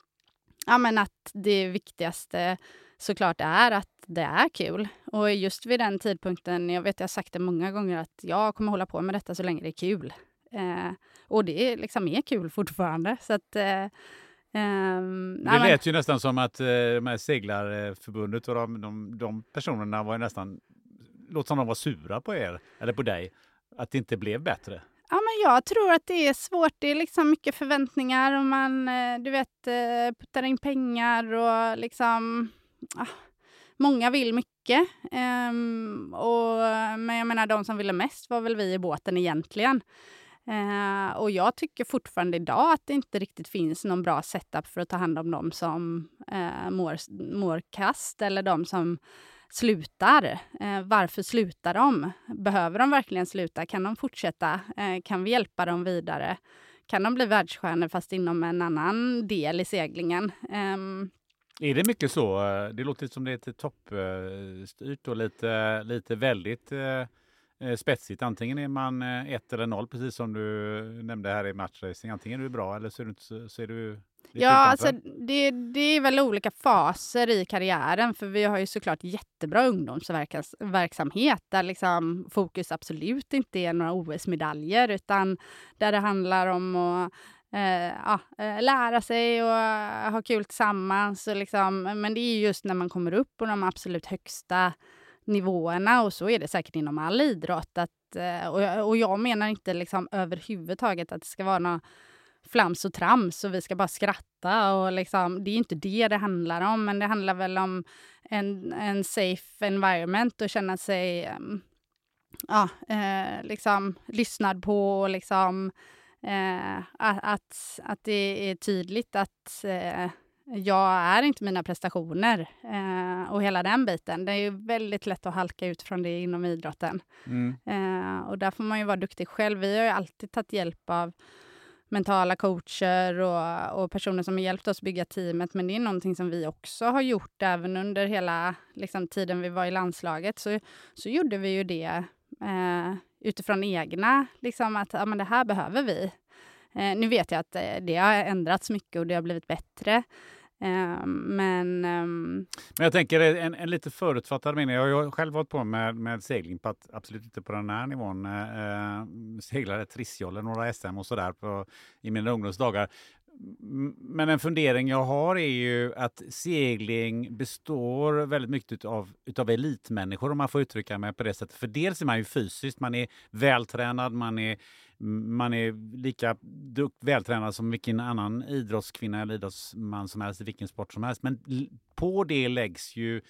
Ja, men att det viktigaste såklart är att det är kul. Och just vid den tidpunkten, jag vet jag har sagt det många gånger, att jag kommer hålla på med detta så länge det är kul. Eh, och det liksom är kul fortfarande. Så att, eh, Um, det lät ju nästan som att uh, de här seglarförbundet och de, de, de personerna var nästan, låt som de var sura på er, eller på dig, att det inte blev bättre. Ja, men jag tror att det är svårt. Det är liksom mycket förväntningar och man eh, du vet, eh, puttar in pengar och liksom... Ah, många vill mycket. Um, och, men jag menar, de som ville mest var väl vi i båten egentligen. Uh, och jag tycker fortfarande idag att det inte riktigt finns någon bra setup för att ta hand om dem som uh, mår, mår kast eller de som slutar. Uh, varför slutar de? Behöver de verkligen sluta? Kan de fortsätta? Kan vi hjälpa dem vidare? Kan de bli världsstjärnor fast inom en annan del i seglingen? Um, är det mycket så? Det låter som det är lite toppstyrt och lite, lite väldigt eh, eh, spetsigt. Antingen är man eh, ett eller noll, precis som du nämnde här i matchracing. Antingen är du bra eller så är du, inte, så är du Ja, alltså det, det är väl olika faser i karriären, för vi har ju såklart jättebra ungdomsverksamhet där liksom fokus absolut inte är några OS-medaljer, utan där det handlar om att eh, Eh, ja, eh, lära sig och eh, ha kul tillsammans. Och liksom, men det är just när man kommer upp på de absolut högsta nivåerna, och så är det säkert inom all idrott. Att, och, jag, och jag menar inte liksom överhuvudtaget att det ska vara något flams och trams och vi ska bara skratta. Och liksom, det är inte det det handlar om, men det handlar väl om en, en safe environment och känna sig mm, ja, eh, liksom, lyssnad på och liksom, eh, att, att det är tydligt att eh, jag är inte mina prestationer eh, och hela den biten. Det är väldigt lätt att halka ut från det inom idrotten. Mm. Eh, och där får man ju vara duktig själv. Vi har ju alltid tagit hjälp av mentala coacher och, och, personer som har hjälpt oss bygga teamet. Men det är någonting som vi också har gjort även under hela liksom, tiden vi var i landslaget. Så, så gjorde vi ju det eh, utifrån egna, liksom att ja, men det här behöver vi. Eh, nu vet jag att eh, det har ändrats mycket och det har blivit bättre. Eh, men, um... men jag tänker eh, en, en lite förutfattad mening. Jag har själv varit på med, med segling, på att, absolut inte på den här nivån. Eh, eh seglade Trissjolle, några SM och sådär i mina ungdomsdagar. Men en fundering jag har är ju att segling består väldigt mycket av utav elitmänniskor om man får uttrycka mig på det sättet. För dels är man ju fysiskt, man är vältränad, man är, man är lika vältränad som vilken annan idrottskvinna eller idrottsman som helst i vilken sport som helst. Men på det läggs ju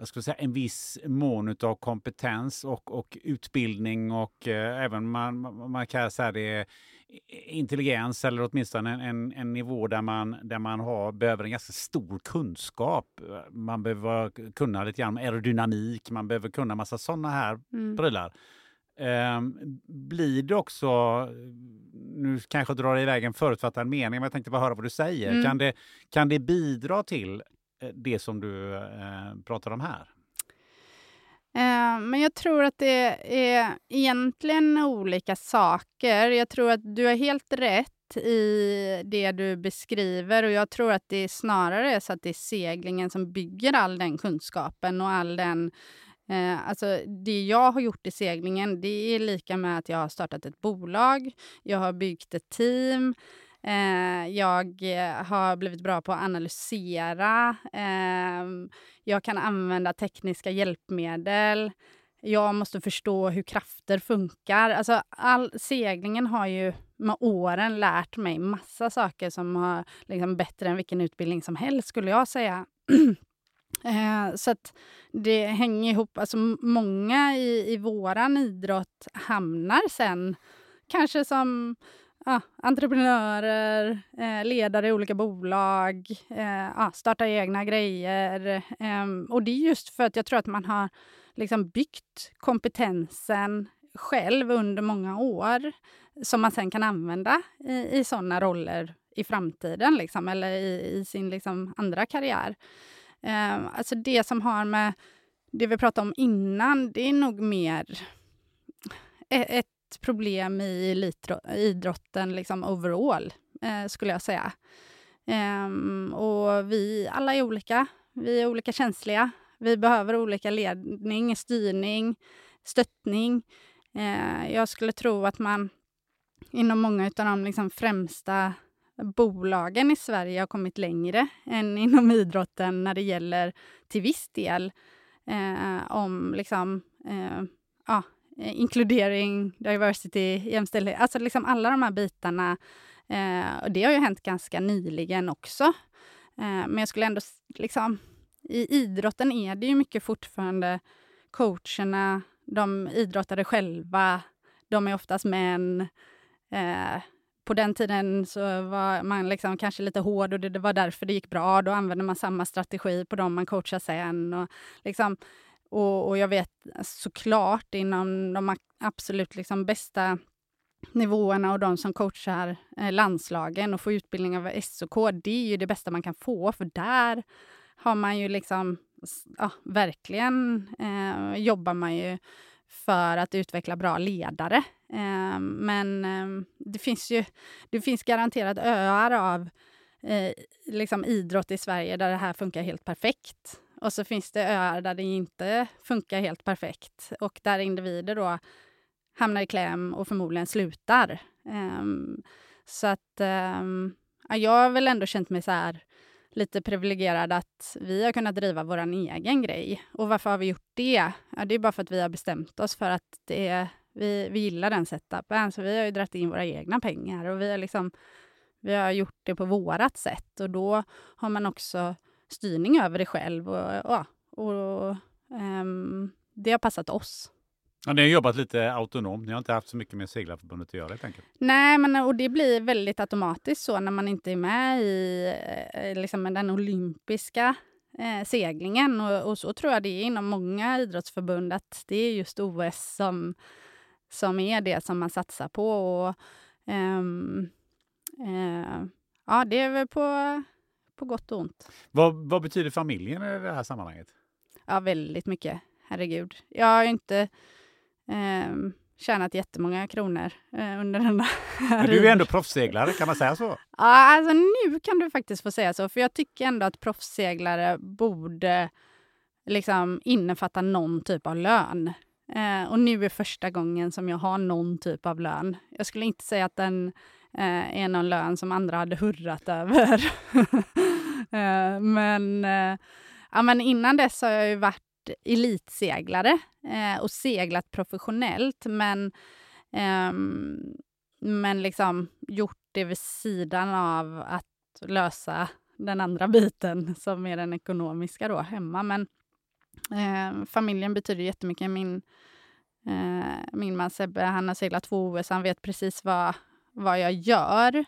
jag skulle säga, en viss mån av kompetens och, och utbildning och eh, även man, man kan säga det intelligens eller åtminstone en, en, en, nivå där man, där man har, behöver en ganska stor kunskap. Man behöver kunna lite grann om aerodynamik, man behöver kunna massa sådana här mm. prylar. Eh, blir det också, nu kanske jag drar iväg en förutfattad mening, men jag tänkte bara höra vad du säger. Mm. Kan, det, kan det bidra till Eh, det som du eh, pratar om här? Eh, men jag tror att det är egentligen olika saker. Jag tror att du har helt rätt i det du beskriver och jag tror att det snarare är så att det är seglingen som bygger all den kunskapen och all den Eh, alltså det jag har gjort i seglingen, det är lika med att jag har startat ett bolag, jag har byggt ett team, Eh, jag eh, har blivit bra på att analysera. Eh, jag kan använda tekniska hjälpmedel. Jag måste förstå hur krafter funkar. Alltså, all, seglingen har ju med åren lärt mig massa saker som har liksom, bättre än vilken utbildning som helst, skulle jag säga. Eh, så att det hänger ihop. Alltså, många i, i våran idrott hamnar sen kanske som ja, entreprenörer, eh, ledare i olika bolag, eh, ja, starta egna grejer. Eh, och det är just för att jag tror att man har liksom byggt kompetensen själv under många år som man sen kan använda i, i sådana roller i framtiden, liksom, eller i, i sin liksom, andra karriär. Eh, alltså det som har med det vi pratade om innan, det är nog mer e-, ett problem i idrotten liksom overall, eh, skulle jag säga. Ehm, och vi alla är olika. Vi är olika känsliga. Vi behöver olika ledning, styrning, stöttning. Uh, jag skulle tro att man inom många av de liksom främsta bolagen i Sverige har kommit längre än inom idrotten när det gäller till viss del eh, om liksom, eh, ja, Eh, inkludering, diversity, jämställdhet, alltså liksom alla de här bitarna. Eh, och det har ju hänt ganska nyligen också. Eh, men jag skulle ändå liksom, i idrotten är det ju mycket fortfarande coacherna, de idrottare själva, de är oftast män. Eh, på den tiden så var man liksom kanske lite hård och det, det, var därför det gick bra. Då använde man samma strategi på dem man coachar sen. Och liksom, och, och jag vet såklart inom de absolut liksom bästa nivåerna och de som coachar eh, landslagen och får utbildning av SOK, det är ju det bästa man kan få, för där har man ju liksom, ja, verkligen eh, jobbar man ju för att utveckla bra ledare. Eh, men eh, det finns ju det finns garanterat öar av eh, liksom idrott i Sverige där det här funkar helt perfekt. Och så finns det öar där det inte funkar helt perfekt och där individer då hamnar i kläm och förmodligen slutar. Um, så att um, jag har väl ändå känt mig så här lite privilegierad att vi har kunnat driva vår egen grej. Och varför har vi gjort det? Ja, det är bara för att vi har bestämt oss för att det är, vi, vi gillar den setupen. Så vi har ju dragit in våra egna pengar och vi har, liksom, vi har gjort det på vårat sätt. Och då har man också styrning över det själv. Och, och, och um, det har passat oss. Ja, ni har jobbat lite autonomt. Ni har inte haft så mycket med Seglarförbundet att göra helt enkelt. Nej, men och det blir väldigt automatiskt så när man inte är med i eh, liksom, den olympiska eh, seglingen. Och, och, så tror jag det är inom många idrottsförbund att det är just OS som, som är det som man satsar på. Och, um, uh, ja, det är väl på på gott och ont. Vad, vad betyder familjen i det här sammanhanget? Ja, väldigt mycket. Herregud. Jag har inte eh, tjänat jättemånga kronor eh, under den här... Men du är ändå proffsseglare, kan man säga så? Ja, alltså nu kan du faktiskt få säga så, för jag tycker ändå att proffsseglare borde liksom innefatta någon typ av lön. Eh, och nu är första gången som jag har någon typ av lön. Jag skulle inte säga att den eh, är någon lön som andra hade hurrat över. Eh, men, eh, ja, men innan dess har jag ju varit elitseglare eh, och seglat professionellt, men, ehm, men liksom gjort det vid sidan av att lösa den andra biten som är den ekonomiska då hemma. Men eh, familjen betyder jättemycket. Min, eh, min man Sebbe, han har seglat två OS, han vet precis vad, vad jag gör.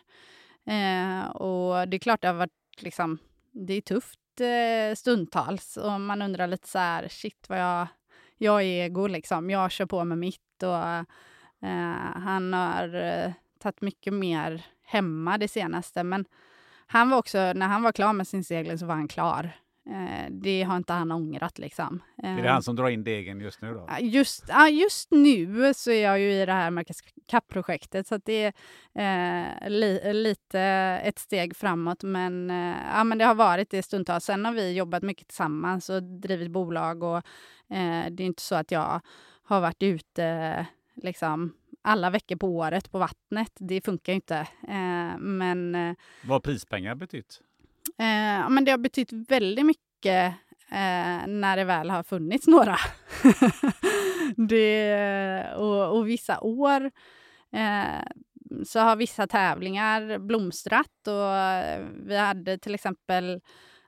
Eh, och det är klart det har varit liksom, det är tufft eh, stundtals och man undrar lite så här, shit vad jag, jag är ego liksom. Jag kör på med mitt och eh, han har eh, tagit mycket mer hemma det senaste. Men han var också, när han var klar med sin segling så var han klar. Eh, det har inte han ångrat liksom. är det han som drar in degen just nu då? Just, just nu så är jag ju i det här Marcus Cup-projektet så det är eh, li, lite ett steg framåt. Men, eh, ja, men det har varit det stundtals. Sen har vi jobbat mycket tillsammans och drivit bolag och eh, det är inte så att jag har varit ute liksom alla veckor på året på vattnet. Det funkar ju inte. Eh, men, eh, Vad prispengar betytt? Eh, men det har betytt väldigt mycket eh, när det väl har funnits några. det, och, och, vissa år eh, så har vissa tävlingar blomstrat. Och vi hade till exempel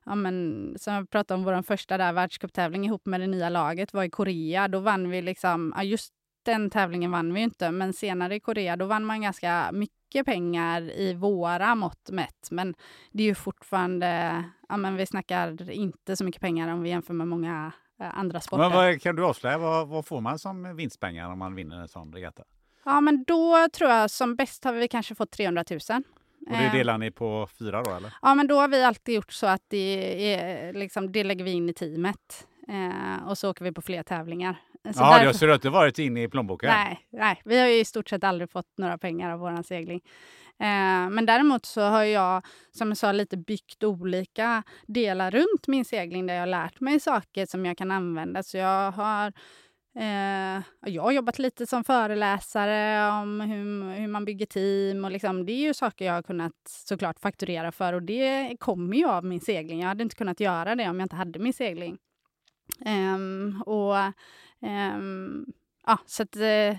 ja, men, som jag pratade om, vår första där världscuptävling ihop med det nya laget var i Korea. Då vann vi liksom, ja, just den tävlingen vann vi inte, men senare i Korea då vann man ganska mycket pengar i våra mått mätt. Men det är ju fortfarande, ja men vi snackar inte så mycket pengar om vi jämför med många eh, andra sporter. Men vad, kan du avslöja, vad, vad får man som vinstpengar om man vinner en sån regatta? Ja men då tror jag som bäst har vi kanske fått 300 000. Och det delar ni på fyra då eller? Ja men då har vi alltid gjort så att det, är, liksom, det lägger vi in i teamet. Eh, och så åker vi på fler tävlingar. Så ja, därför... så du har inte varit inne i plånboken? Nej, nej, vi har ju i stort sett aldrig fått några pengar av vår segling. Eh, men däremot så har jag, som jag sa, lite byggt olika delar runt min segling där jag har lärt mig saker som jag kan använda. Så jag har Eh, jag har jobbat lite som föreläsare om hur, hur man bygger team. Och liksom, det är ju saker jag har kunnat såklart fakturera för och det kommer ju av min segling. Jag hade inte kunnat göra det om jag inte hade min segling. Um, och, ja, så att, uh,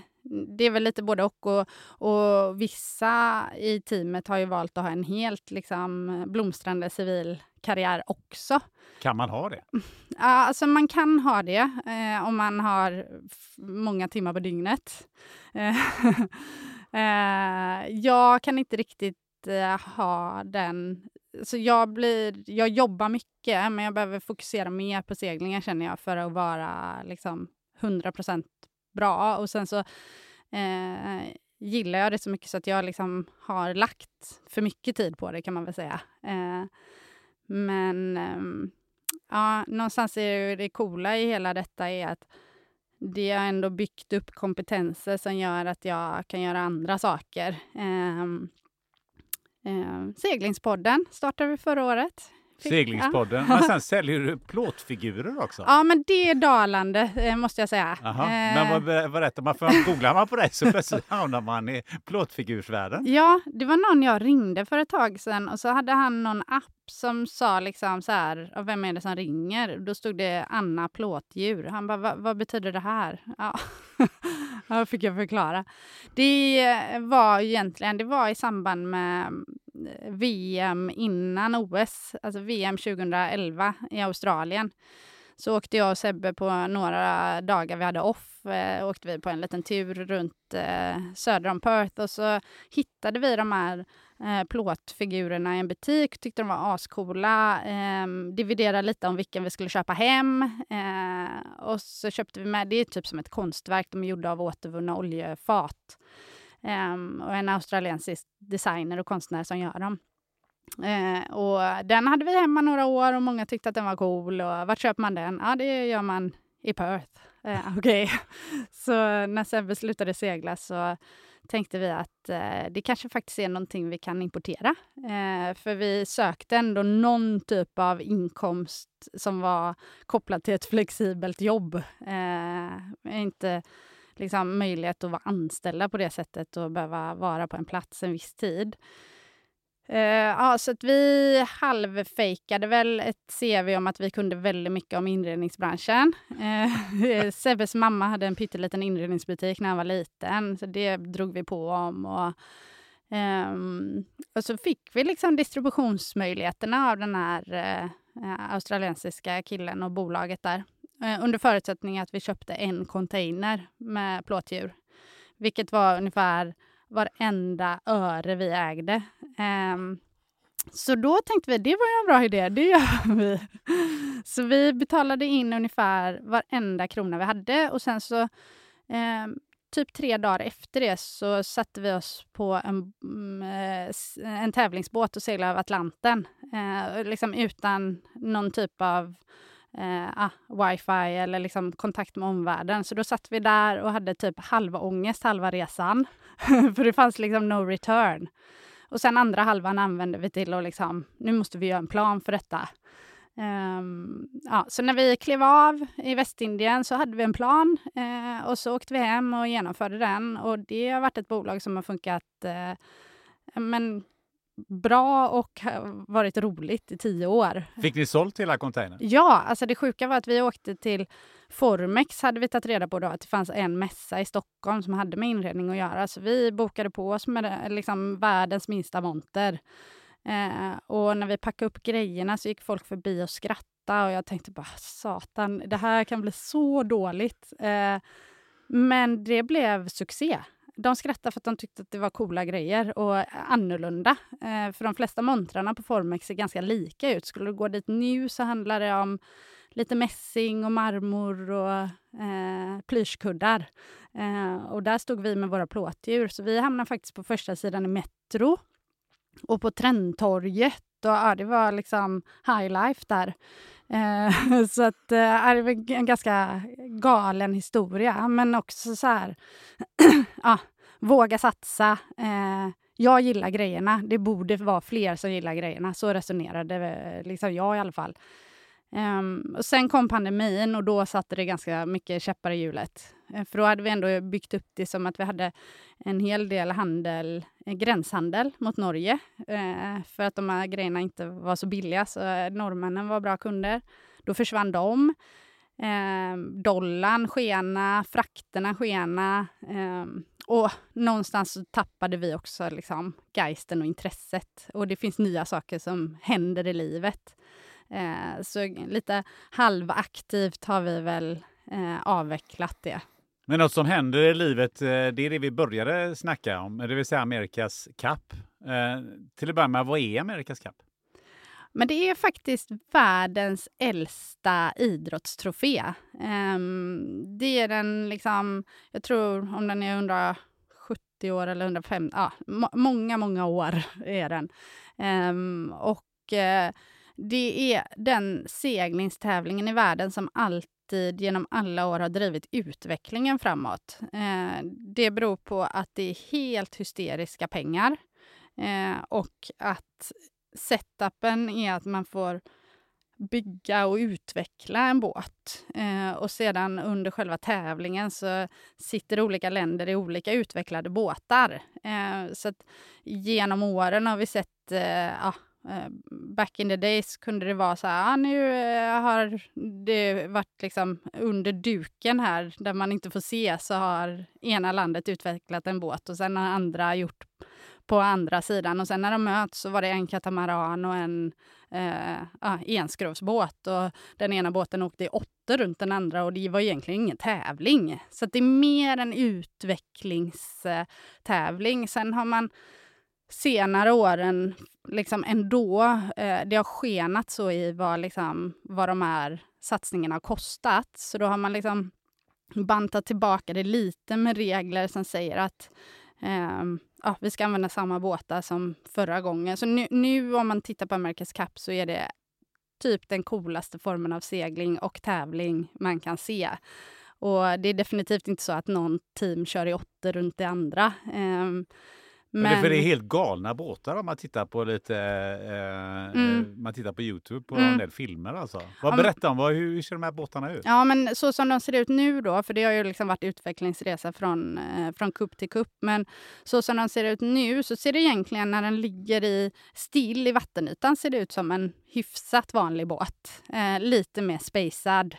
det är väl lite både och, och. Och vissa i teamet har ju valt att ha en helt liksom, blomstrande civil karriär också. Kan man ha det? Ja, alltså man kan ha det eh, om man har många timmar på dygnet. eh, jag kan inte riktigt eh, ha den så jag, blir, jag jobbar mycket, men jag behöver fokusera mer på seglingen känner jag för att vara liksom 100% bra. Och sen så eh, gillar jag det så mycket så att jag liksom har lagt för mycket tid på det kan man väl säga. Eh, men eh, ja, någonstans är det coola i hela detta är att det har ändå byggt upp kompetenser som gör att jag kan göra andra saker. Eh, seglingspodden startade vi förra året. Seglingspodden. Men sen säljer du plåtfigurer också? Ja, men det är dalande eh, måste jag säga. Aha. Eh. Men vad berättar man? För googlar man på dig så plötsligt hamnar man i plåtfigursvärlden. Ja, det var någon jag ringde för ett tag sedan och så hade han någon app som sa liksom så här, vem är det som ringer? Då stod det Anna Plåtdjur. Han bara, vad betyder det här? Ja, då fick jag förklara. Det var egentligen, det var i samband med eh, VM innan OS, alltså VM 2011 i Australien. Så åkte jag och Sebbe på några dagar vi hade off, eh, åkte vi på en liten tur runt eh, söder om Perth och så hittade vi de här eh, plåtfigurerna i en butik, tyckte de var ascoola. Eh, dividerade lite om vilken vi skulle köpa hem. Eh, och så köpte vi med, det är typ som ett konstverk, de är gjorda av återvunna oljefat. Um, och en australiensisk designer och konstnär som gör dem. Uh, och den hade vi hemma några år och många tyckte att den var cool. Och vart köper man den? Ja, det gör man i Perth. Eh, okay. Så när Sebbe slutade segla så tänkte vi att uh, det kanske faktiskt är någonting vi kan importera. Uh, för vi sökte ändå någon typ av inkomst som var kopplad till ett flexibelt jobb. Inte liksom, möjlighet att vara anställda på det sättet och behöva vara på en plats en viss tid. Uh, ja, så att vi halvfejkade väl ett CV om att vi kunde väldigt mycket om inredningsbranschen. Uh, Sebbes mamma hade en pytteliten inredningsbutik när han var liten, så det drog vi på om. Och, um, och så fick vi liksom distributionsmöjligheterna av den här uh, australiensiska killen och bolaget där. Eh, under förutsättning att vi köpte en container med plåtdjur, vilket var ungefär varenda öre vi ägde. Um, så då tänkte vi det var ju en bra idé, det gör vi. Så vi betalade in ungefär varenda krona vi hade och sen så um, typ tre dagar efter det så satte vi oss på en, mm, eh, en tävlingsbåt och seglade över Atlanten. Eh, liksom utan någon typ av eh, ah, wifi eller liksom kontakt med omvärlden. Så då satt vi där och hade typ halva ångest halva resan. För det fanns liksom no return. Och sen andra halvan använde vi till att liksom, nu måste vi göra en plan för detta. Um, ja, så när vi klev av i Västindien så hade vi en plan eh, och så åkte vi hem och genomförde den. Och det har varit ett bolag som har funkat eh, men bra och varit roligt i tio år. Fick ni sålt hela containern? Ja, alltså det sjuka var att vi åkte till Formex hade vi tagit reda på då att det fanns en mässa i Stockholm som hade med inredning att göra. Så vi bokade på oss med liksom världens minsta monter. Eh, och när vi packade upp grejerna så gick folk förbi och skrattade och jag tänkte bara satan, det här kan bli så dåligt. Eh, men det blev succé de skrattade för att de tyckte att det var coola grejer och annorlunda. Eh, för de flesta montrarna på Formex ser ganska lika ut. Skulle du gå dit nu så handlar det om lite mässing och marmor och eh, plyschkuddar. Eh, och där stod vi med våra plåtdjur. Så vi hamnade faktiskt på första sidan i Metro och på Trendtorget. Och, ja, det var liksom high life där. Eh, så att, eh, det var en ganska galen historia, men också så här... ja, våga satsa. Eh, jag gillar grejerna. Det borde vara fler som gillar grejerna. Så resonerade eh, liksom jag i alla fall. Um, och sen kom pandemin och då satte det ganska mycket käppar i hjulet. Uh, för då hade vi ändå byggt upp det som att vi hade en hel del handel, eh, gränshandel mot Norge. Uh, för att de här grejerna inte var så billiga, så eh, norrmännen var bra kunder. Då försvann de. Uh, dollarn skena, frakterna skena. Um, och någonstans så tappade vi också liksom geisten och intresset. Och det finns nya saker som händer i livet. Eh, så lite halvaktivt har vi väl eh, avvecklat det. Men något som händer i livet, eh, det är det vi började snacka om, det vill säga Amerikas Cup. Eh, till att börja med, vad är Amerikas Cup? Men det är faktiskt världens äldsta idrottstrofé. Um, det är den liksom, jag tror om den är 170 år eller 150, ja, många, många år är den. Um, och uh, det är den seglingstävlingen i världen som alltid genom alla år har drivit utvecklingen framåt. Eh, det beror på att det är helt hysteriska pengar eh, och att setupen är att man får bygga och utveckla en båt. Eh, och sedan under själva tävlingen så sitter olika länder i olika utvecklade båtar. Eh, så att genom åren har vi sett eh, Eh, back in the days kunde det vara så här, ah, nu eh, har det varit liksom under duken här där man inte får se så har ena landet utvecklat en båt och sen har andra gjort på andra sidan och sen när de möts så var det en katamaran och en eh, ah, enskrovsbåt och den ena båten åkte i åtta runt den andra och det var egentligen ingen tävling. Så det är mer en utvecklingstävling. Sen har man senare åren liksom ändå, eh, det har skenat så i vad, liksom, vad de här satsningarna har kostat. Så då har man liksom bantat tillbaka det lite med regler som säger att eh, ja, vi ska använda samma båtar som förra gången. Så nu, nu om man tittar på America's Cup så är det typ den coolaste formen av segling och tävling man kan se. Och det är definitivt inte så att någon team kör i åtta runt det andra. Eh, men, Men, för det är helt galna båtar om man tittar på lite, eh, Mm. man tittar på Youtube på Mm. en del filmer alltså. Vad Ja, berättar om, vad, hur, hur ser de här båtarna ut? Ja, men så som de ser ut nu då, för det har ju liksom varit utvecklingsresa från, eh, från kupp till kupp. Men så som de ser ut nu så ser det egentligen när den ligger i still i vattenytan ser det ut som en hyfsat vanlig båt. Eh, lite mer spacad.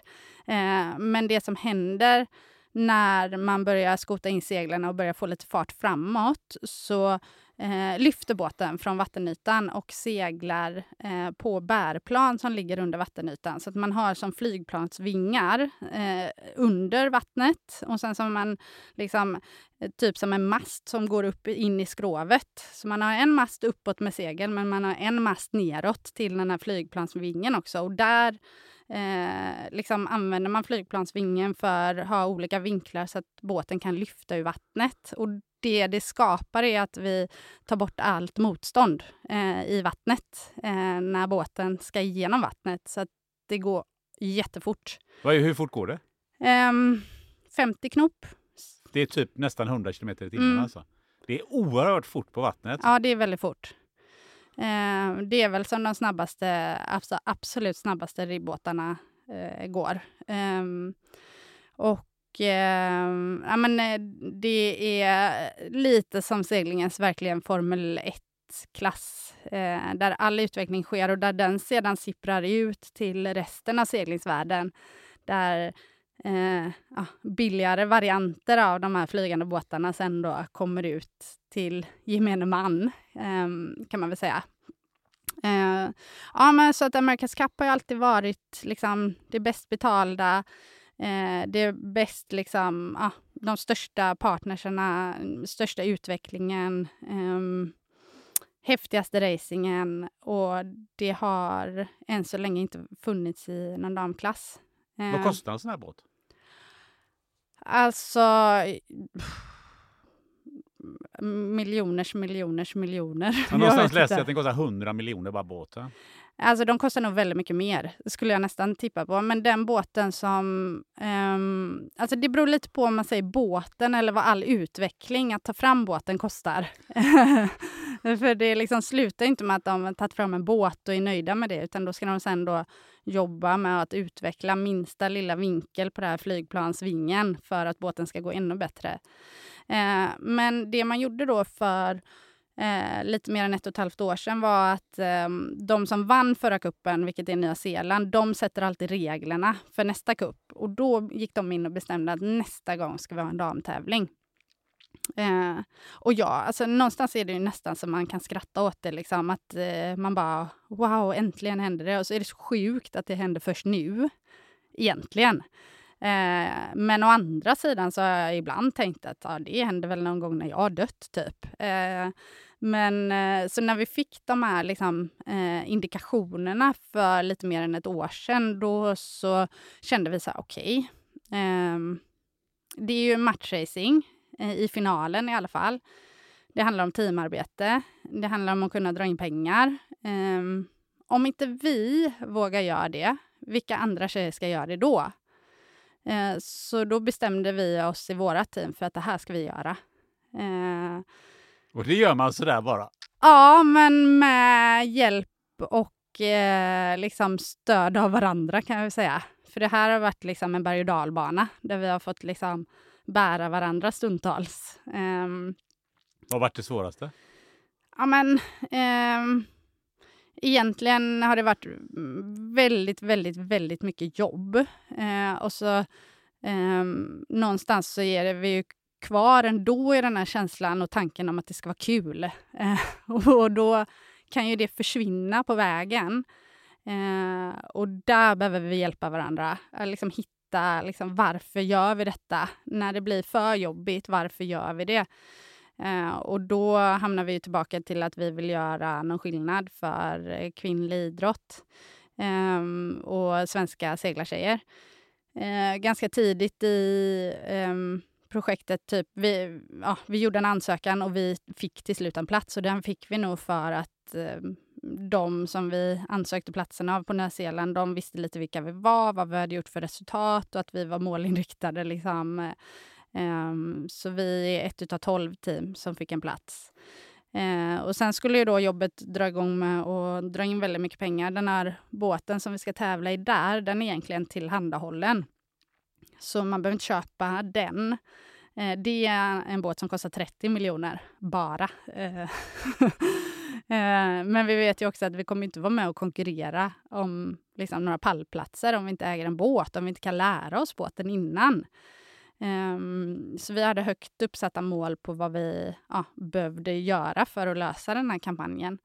Eh, men det som händer när man börjar skota in seglen och börjar få lite fart framåt så eh, lyfter båten från vattenytan och seglar eh, på bärplan som ligger under vattenytan. Så att man har som flygplansvingar eh, under vattnet och sen så har man liksom eh, typ som en mast som går upp in i skrovet. Så man har en mast uppåt med segel men man har en mast neråt till den här flygplansvingen också. Och där eh, liksom använder man flygplansvingen för att ha olika vinklar så att båten kan lyfta ur vattnet. Och det det skapar är att vi tar bort allt motstånd eh, i vattnet eh, när båten ska igenom vattnet. Så att det går jättefort. Vad, hur fort går det? Ehm, 50 knop. Det är typ nästan 100 km i timmen Mm. alltså. Det är oerhört fort på vattnet. Ja, det är väldigt fort. Eh, det är väl som de snabbaste, alltså absolut snabbaste ribbåtarna eh, går. Eh, och ehm, ja, men, eh, det är lite som seglingens verkligen Formel 1-klass. Eh, där all utveckling sker och där den sedan sipprar ut till resten av seglingsvärlden. Där eh, ja, billigare varianter av de här flygande båtarna sen då kommer ut till gemene man, ehm, kan man väl säga. Eh, ja, men så att America's Cup har ju alltid varit liksom, det bäst betalda, eh, det bäst, liksom, ja, de största partnerserna, största utvecklingen, ehm, häftigaste racingen och det har än så länge inte funnits i någon damklass. Vad Eh, kostar en sån här båt? Alltså... Miljoners, miljoners, miljoner. Jag någonstans läste jag att den kostar 100 miljoner bara båten. Alltså de kostar nog väldigt mycket mer, skulle jag nästan tippa på. Men den båten som... ehm, alltså det beror lite på om man säger båten eller vad all utveckling att ta fram båten kostar. För det liksom slutar inte med att de har tagit fram en båt och är nöjda med det, utan då ska de sen då jobba med att utveckla minsta lilla vinkel på det här flygplansvingen för att båten ska gå ännu bättre. Eh, men det man gjorde då för eh, lite mer än ett och ett halvt år sedan var att eh, de som vann förra kuppen, vilket är Nya Zeeland, de sätter alltid reglerna för nästa kupp. Och då gick de in och bestämde att nästa gång ska vi ha en damtävling. Eh, och ja, alltså någonstans är det ju nästan som man kan skratta åt det, liksom att eh, man bara wow, äntligen händer det. Och så är det så sjukt att det händer först nu, egentligen. Eh, men å andra sidan så har jag ibland tänkt att ja, det händer väl någon gång när jag har dött, typ. Eh, men eh, så när vi fick de här liksom, eh, indikationerna för lite mer än ett år sedan, då så kände vi så här, okej. ehm, det är ju matchracing i finalen i alla fall. Det handlar om teamarbete. Det handlar om att kunna dra in pengar. Ehm, om inte vi vågar göra det, vilka andra tjejer ska göra det då? Eh, så då bestämde vi oss i våra team för att det här ska vi göra. Eh, Och det gör man sådär bara. ja, men med hjälp och eh, liksom stöd av varandra kan jag säga. För det här har varit liksom en berg och dalbana där vi har fått liksom bära varandra stundtals. Ehm, Vad varit det svåraste? Ja, men ehm, egentligen har det varit väldigt, väldigt, väldigt mycket jobb. Eh, och så ehm, någonstans så är det vi ju kvar ändå i den här känslan och tanken om att det ska vara kul. Eh, och då kan ju det försvinna på vägen. Eh, och där behöver vi hjälpa varandra. Liksom hitta liksom, varför gör vi detta? När det blir för jobbigt, varför gör vi det? Eh, och då hamnar vi tillbaka till att vi vill göra någon skillnad för eh, kvinnlig idrott eh, och svenska seglartjejer. Eh, ganska tidigt i ehm, projektet, typ, vi, ja, vi gjorde en ansökan och vi fick till slut en plats och den fick vi nog för att eh, de som vi ansökte platsen av på Nya Zeeland, de visste lite vilka vi var, vad vi hade gjort för resultat och att vi var målinriktade liksom, Um, så vi är ett utav tolv team som fick en plats. Uh, och sen skulle ju då jobbet dra igång med och dra in väldigt mycket pengar. Den här båten som vi ska tävla i där, den är egentligen tillhandahållen. Så man behöver inte köpa den. Eh, det är en båt som kostar 30 miljoner bara. Eh, eh, men vi vet ju också att vi kommer inte vara med och konkurrera om liksom, några pallplatser om vi inte äger en båt, om vi inte kan lära oss båten innan. Um, så vi hade högt uppsatta mål på vad vi ja, behövde göra för att lösa den här kampanjen.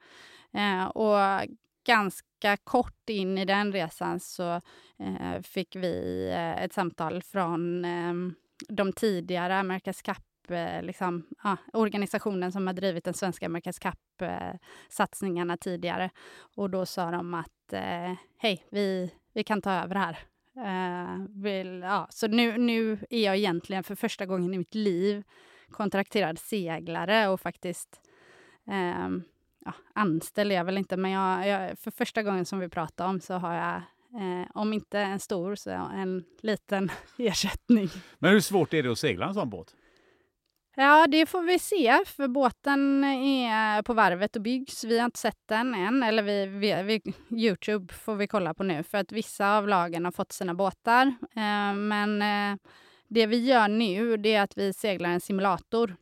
Uh, och ganska kort in i den resan så uh, fick vi uh, ett samtal från ehm, de tidigare America's Cup eh, Liksom, ja, organisationen som har drivit den svenska America's Cup-satsningarna eh, tidigare. Och då sa de att eh, hej, vi, vi kan ta över här. Eh, vill, ja. Så nu, nu är jag egentligen för första gången i mitt liv kontrakterad seglare och faktiskt eh, ja, anställd är jag väl inte, men jag, jag, för första gången som vi pratar om så har jag Eh, om inte en stor så en liten ersättning. Men hur svårt är det att segla en sån båt? Ja, det får vi se, för båten är på varvet och byggs. Vi har inte sett den än, eller vi, vi, vi, Youtube får vi kolla på nu, för att vissa av lagen har fått sina båtar. Eh, men eh, det vi gör nu, det är att vi seglar en simulator.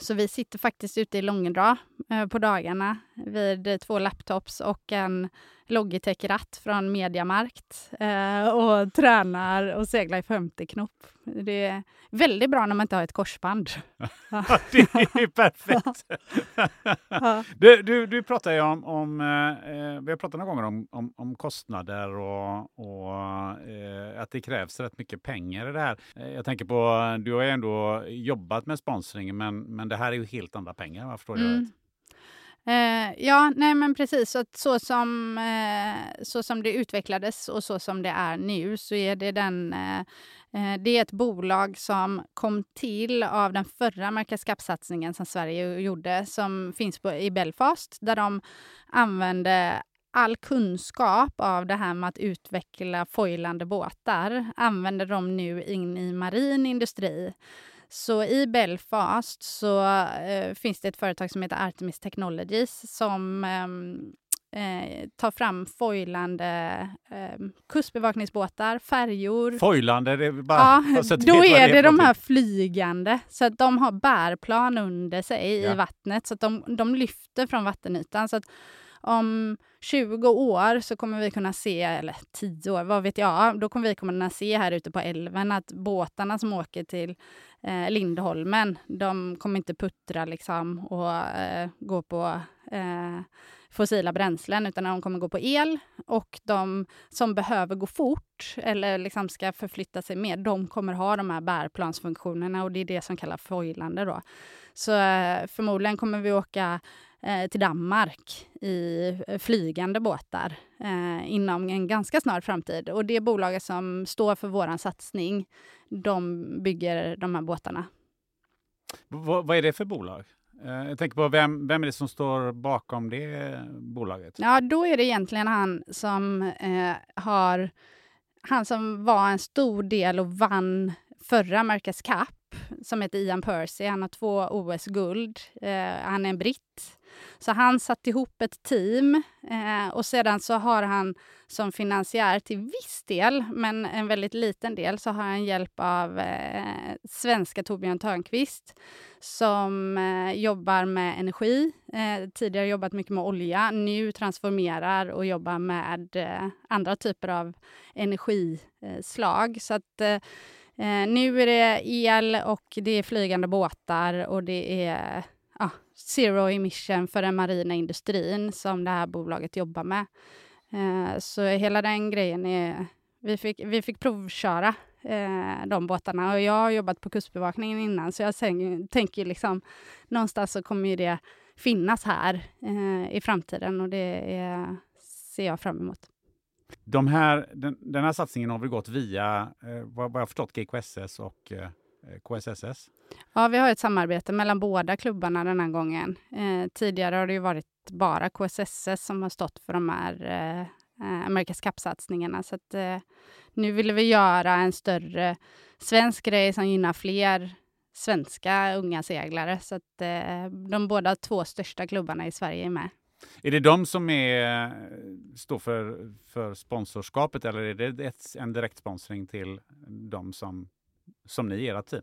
Så vi sitter faktiskt ute i Långedrag eh, på dagarna vid två laptops och en Logitech-ratt från Mediamarkt eh, och tränar och seglar i 50 knop. Det är väldigt bra när man inte har ett korsband. det är perfekt! du, du, du pratar ju om, om eh, vi har pratat några gånger om, om, om kostnader och, och eh, att det krävs rätt mycket pengar i det här. Eh, jag tänker på, du har ju ändå jobbat med sponsring, men, men det här är ju helt andra pengar, vad förstår jag mm. Eh, ja, nej men precis. Så, så, som, eh, så som det utvecklades och så som det är nu så är det den eh, eh det är ett bolag som kom till av den förra Marcus Cup-satsningen som Sverige gjorde, som finns på, i Belfast, där de använde all kunskap av det här med att utveckla foilande båtar använder de nu in i marin industri. Så i Belfast så eh, finns det ett företag som heter Artemis Technologies som ehm, eh, tar fram foilande eh, kustbevakningsbåtar, färjor. Foilande? Det är bara ja, då är det, de här flygande. Så att de har bärplan under sig ja. i vattnet, så att de, de lyfter från vattenytan. Så att om 20 år så kommer vi kunna se, eller 10 år, vad vet jag, då kommer vi kunna se här ute på älven att båtarna som åker till eh, Lindholmen, de kommer inte puttra liksom och eh, gå på eh, fossila bränslen, utan de kommer gå på el. Och de som behöver gå fort eller liksom ska förflytta sig mer, de kommer ha de här bärplansfunktionerna och det är det som kallas foilande. Då. Så eh, förmodligen kommer vi åka eh, till Danmark i eh, flygande båtar eh, inom en ganska snar framtid. Och det bolaget som står för vår satsning, de bygger de här båtarna. V vad är det för bolag? Eh, jag tänker på vem, vem är det som står bakom det bolaget? Ja, då är det egentligen han som eh, har han som var en stor del och vann förra America's Cup som heter Ian Percy. Han har två OS-guld. Eh, han är en britt. Så han satt ihop ett team eh, och sedan så har han som finansiär till viss del, men en väldigt liten del, så har han hjälp av eh, svenska Torbjörn Törnqvist som eh, jobbar med energi. Eh, tidigare jobbat mycket med olja, nu transformerar och jobbar med eh, andra typer av energislag. Så att eh, eh, nu är det el och det är flygande båtar och det är ah, zero emission för den marina industrin som det här bolaget jobbar med. Eh, så hela den grejen är... Vi fick, vi fick provköra eh, de båtarna och jag har jobbat på Kustbevakningen innan så jag sen, tänker liksom någonstans så kommer ju det finnas här eh, i framtiden och det är, ser jag fram emot. De här, den, den här satsningen har väl gått via, eh, vad jag förstått, GKSS och eh, eh KSSS? Ja, vi har ett samarbete mellan båda klubbarna den här gången. Eh, tidigare har det ju varit bara KSSS som har stått för de här eh, eh America's Cup-satsningarna. Så att, eh, nu ville vi göra en större svensk grej som gynnar fler svenska unga seglare. Så att eh, de båda två största klubbarna i Sverige är med. Är det de som är, står för, för sponsorskapet eller är det ett, en direktsponsring till de som, som ni era team?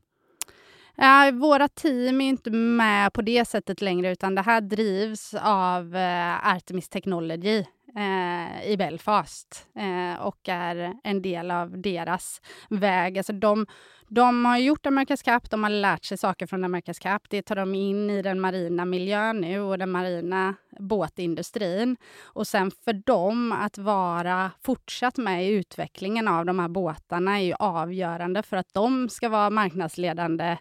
Ja, våra team är inte med på det sättet längre utan det här drivs av eh, Artemis Technology eh, i Belfast eh, och är en del av deras väg. Alltså de, de har gjort America's Cup, de har lärt sig saker från America's Cup. Det tar de in i den marina miljön nu och den marina båtindustrin. Och sen för dem att vara fortsatt med i utvecklingen av de här båtarna är ju avgörande för att de ska vara marknadsledande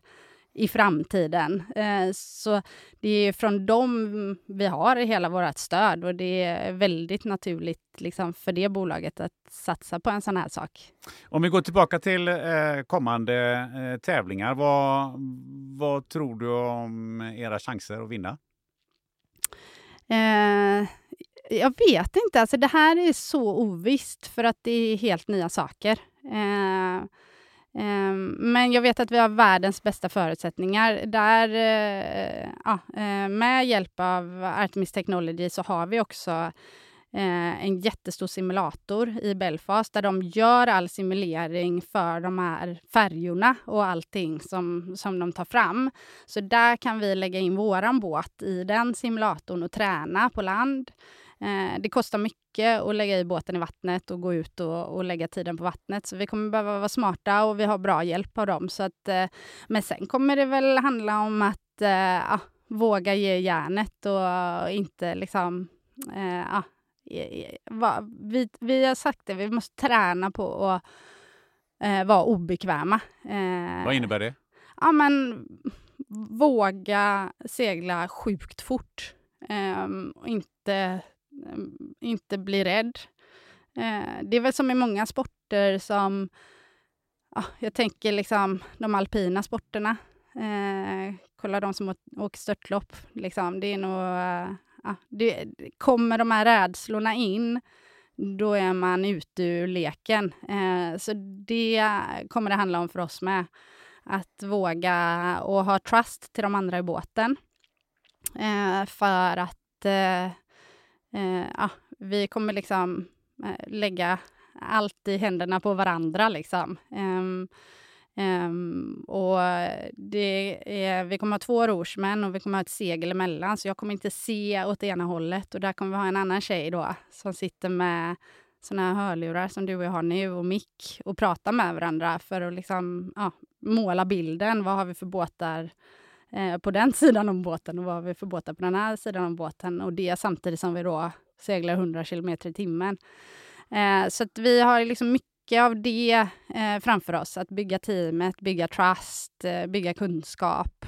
i framtiden. Eh, så det är från dem vi har hela vårt stöd och det är väldigt naturligt liksom, för det bolaget att satsa på en sån här sak. Om vi går tillbaka till eh, kommande eh, tävlingar, vad, vad tror du om era chanser att vinna? Eh, jag vet inte. Alltså, det här är så ovisst för att det är helt nya saker. Eh, Ehm, men jag vet att vi har världens bästa förutsättningar. Där, eh, ja, eh, med hjälp av Artemis Technology så har vi också eh, en jättestor simulator i Belfast där de gör all simulering för de här färjorna och allting som, som de tar fram. Så där kan vi lägga in våran båt i den simulatorn och träna på land. Eh, det kostar mycket att lägga i båten i vattnet och gå ut och, och, lägga tiden på vattnet. Så vi kommer behöva vara smarta och vi har bra hjälp av dem. Så att, eh, men sen kommer det väl handla om att eh, våga ge järnet och inte liksom... Eh, va, vi, vi har sagt det, vi måste träna på att eh, vara obekväma. Eh, Vad innebär det? Ja, men våga segla sjukt fort. Um, och inte Ehm, inte bli rädd. Eh, det är väl som i många sporter som... Ja, jag tänker liksom de alpina sporterna. Eh, kolla de som åker störtlopp. Liksom. Det är nog... Eh, ja, det, kommer de här rädslorna in, då är man ute ur leken. Eh, så det kommer det handla om för oss med. Att våga och ha trust till de andra i båten. Eh, för att eh, Eh, ja, vi kommer liksom eh, lägga allt i händerna på varandra. Liksom. Um, um, och det är, vi kommer ha två rorsmän och vi kommer ha ett segel emellan, så jag kommer inte se åt ena hållet. Och där kommer vi ha en annan tjej då, som sitter med såna här hörlurar som du och jag har nu och mick och pratar med varandra för att liksom, ja, måla bilden. Vad har vi för båtar Eh, på den sidan om båten och vad har vi för båtar på den här sidan om båten. Och det samtidigt som vi då seglar 100 kilometer i timmen. Eh, så att vi har liksom mycket av det eh, framför oss. Att bygga teamet, bygga trust, eh, bygga kunskap.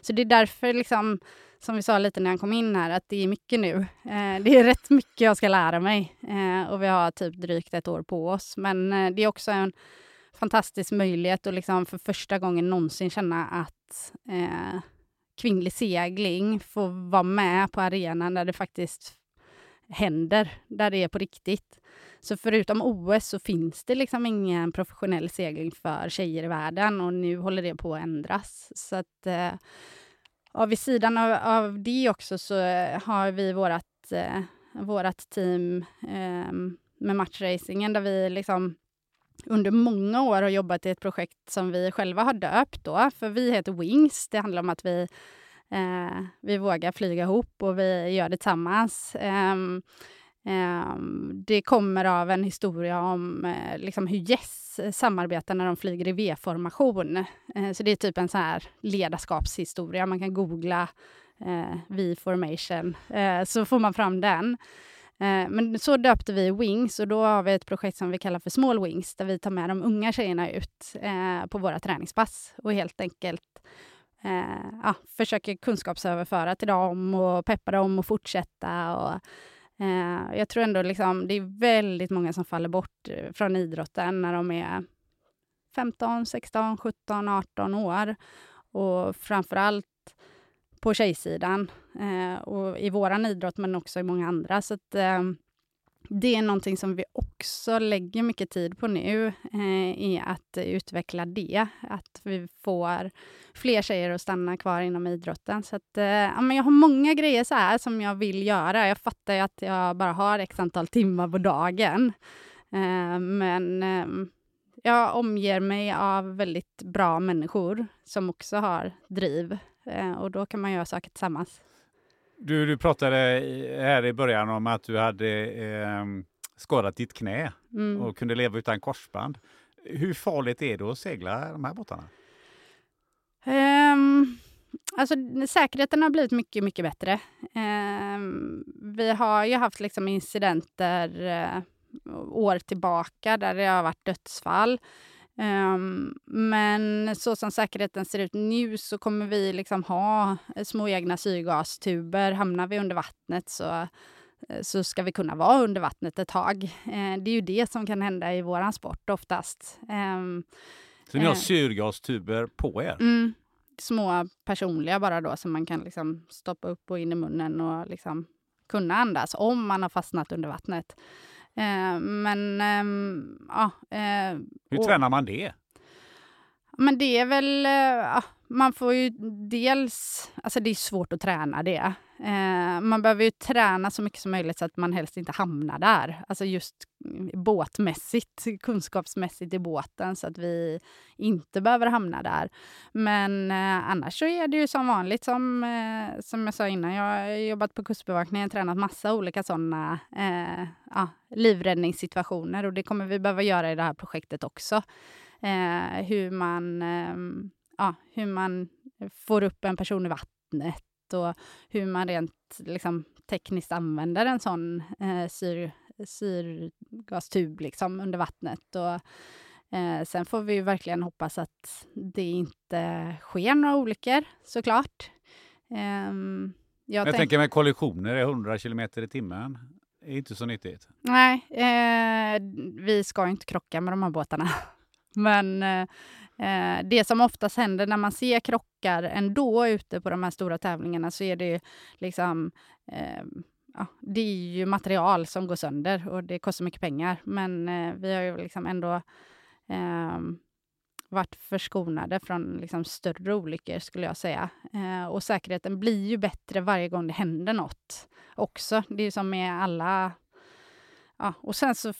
Så det är därför, liksom, som vi sa lite när jag kom in här, att det är mycket nu. Eh, det är rätt mycket jag ska lära mig eh, och vi har typ drygt ett år på oss. Men eh, det är också en fantastisk möjlighet att liksom för första gången någonsin känna att eh, kvinnlig segling får vara med på arenan där det faktiskt händer, där det är på riktigt. Så förutom OS så finns det liksom ingen professionell segling för tjejer i världen och nu håller det på att ändras. Så att, eh, ja, vid sidan av, av det också så eh, har vi vårt eh, vårat team eh, med matchracingen där vi liksom under många år har jobbat i ett projekt som vi själva har döpt då, för vi heter Wings. Det handlar om att vi, eh, vi vågar flyga ihop och vi gör det tillsammans. Eh, eh, det kommer av en historia om eh, liksom hur Yes samarbetar när de flyger i V-formation. Eh, så det är typ en sån här ledarskapshistoria. Man kan googla eh, V-formation, eh, så får man fram den. Eh, men så döpte vi Wings och då har vi ett projekt som vi kallar för Small Wings där vi tar med de unga tjejerna ut eh, på våra träningspass och helt enkelt eh, ja, försöker kunskapsöverföra till dem och peppa dem att fortsätta. Och, jag tror ändå liksom, det är väldigt många som faller bort från idrotten när de är 15, 16, 17, 18 år. Och framför allt på tjejsidan eh, och i våran idrott, men också i många andra. Så att, eh, det är någonting som vi också lägger mycket tid på nu, eh, att utveckla det. Att vi får fler tjejer att stanna kvar inom idrotten. Så att, eh, ja, men jag har många grejer så här som jag vill göra. Jag fattar ju att jag bara har x antal timmar på dagen. Eh, men eh, jag omger mig av väldigt bra människor som också har driv. Eh, och då kan man göra saker tillsammans. Du, du pratade här i början om att du hade eh, skadat ditt knä Mm. och kunde leva utan korsband. Hur farligt är det att segla de här båtarna? Um, alltså, säkerheten har blivit mycket, mycket bättre. Ehm, vi har ju haft liksom incidenter eh, år tillbaka där det har varit dödsfall. Ehm, men så som säkerheten ser ut nu så kommer vi liksom ha små egna syrgastuber. Hamnar vi under vattnet så, så ska vi kunna vara under vattnet ett tag. Eh, det är ju det som kan hända i våran sport oftast. Ehm, Så ni har Eh. syrgastuber på er? Mm, små personliga bara då som man kan liksom stoppa upp och in i munnen och liksom kunna andas om man har fastnat under vattnet. Eh, men ehm, ja, eh, Hur och- tränar man det? Men det är väl... Eh, ja, man får ju dels... Alltså det är svårt att träna det. Eh, man behöver ju träna så mycket som möjligt så att man helst inte hamnar där. Alltså just båtmässigt, kunskapsmässigt i båten så att vi inte behöver hamna där. Men eh, annars så är det ju som vanligt som, eh, som jag sa innan. Jag har jobbat på Kustbevakningen, tränat massa olika sådana eh, ja, livräddningssituationer och det kommer vi behöva göra i det här projektet också eh, hur, man, ehm, ja, hur man får upp en person i vattnet och hur man rent liksom, tekniskt använder en sån eh, syr, syrgastub liksom, under vattnet. Och, eh, sen får vi verkligen hoppas att det inte sker några olyckor, såklart. Ehm, jag Jag tänk- tänker med kollisioner, är 100 kilometer i timmen är inte så nyttigt. Nej, eh, vi ska inte krocka med de här båtarna. Men eh, eh, det som oftast händer när man ser krockar ändå ute på de här stora tävlingarna så är det ju liksom eh, ja, det är ju material som går sönder och det kostar mycket pengar. Men eh, vi har ju liksom ändå eh, varit förskonade från liksom större olyckor skulle jag säga. Eh, och säkerheten blir ju bättre varje gång det händer något också. Det är ju som med alla Ja, och sen så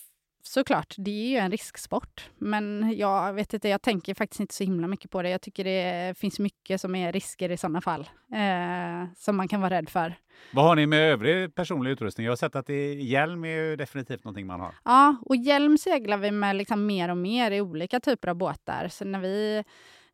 såklart, det är ju en risksport. Men jag vet inte, jag tänker faktiskt inte så himla mycket på det. Jag tycker det finns mycket som är risker i sådana fall. Eh, som man kan vara rädd för. Vad har ni med övrig personlig utrustning? Jag har sett att det hjälm är ju definitivt någonting man har. Ja, och hjälm seglar vi med liksom mer och mer i olika typer av båtar. Så när vi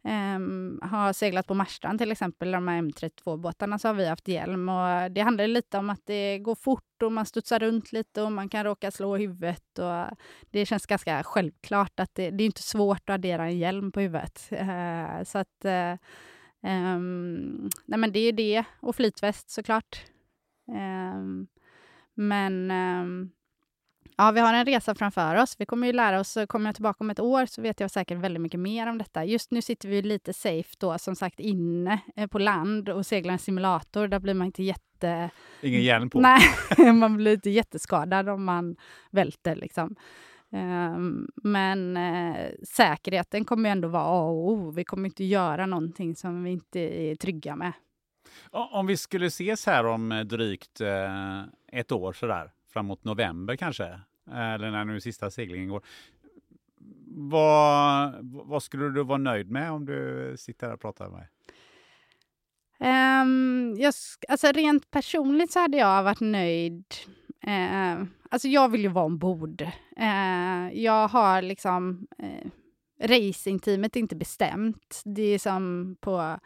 Um, har seglat på Marstrand till exempel, de här M32-båtarna, så har vi haft hjälm. Och det handlar lite om att det går fort och man studsar runt lite och man kan råka slå huvudet. Och det känns ganska självklart att det, det är inte svårt att addera en hjälm på huvudet. Uh, så att uh, um, nej men det är det. Och flytväst såklart. Um, ehm, men um, Ja, vi har en resa framför oss. Vi kommer ju lära oss, kommer jag tillbaka om ett år så vet jag säkert väldigt mycket mer om detta. Just nu sitter vi lite safe då, som sagt, inne eh, på land och seglar en simulator. Där blir man inte jätte... Ingen hjälm på. Nej, man blir inte jätteskadad om man välter liksom. Ehm, men eh, säkerheten kommer ju ändå vara A och O. Vi kommer inte göra någonting som vi inte är trygga med. Om vi skulle ses här om eh, drygt eh, ett år sådär, framåt november kanske, Eh, eller när nu sista seglingen går. Vad, vad skulle du vara nöjd med om du sitter här och pratar med mig? Um, jag, alltså rent personligt så hade jag varit nöjd. Uh, alltså jag vill ju vara ombord. Uh, jag har liksom... Uh, racingteamet är inte bestämt. Det är som på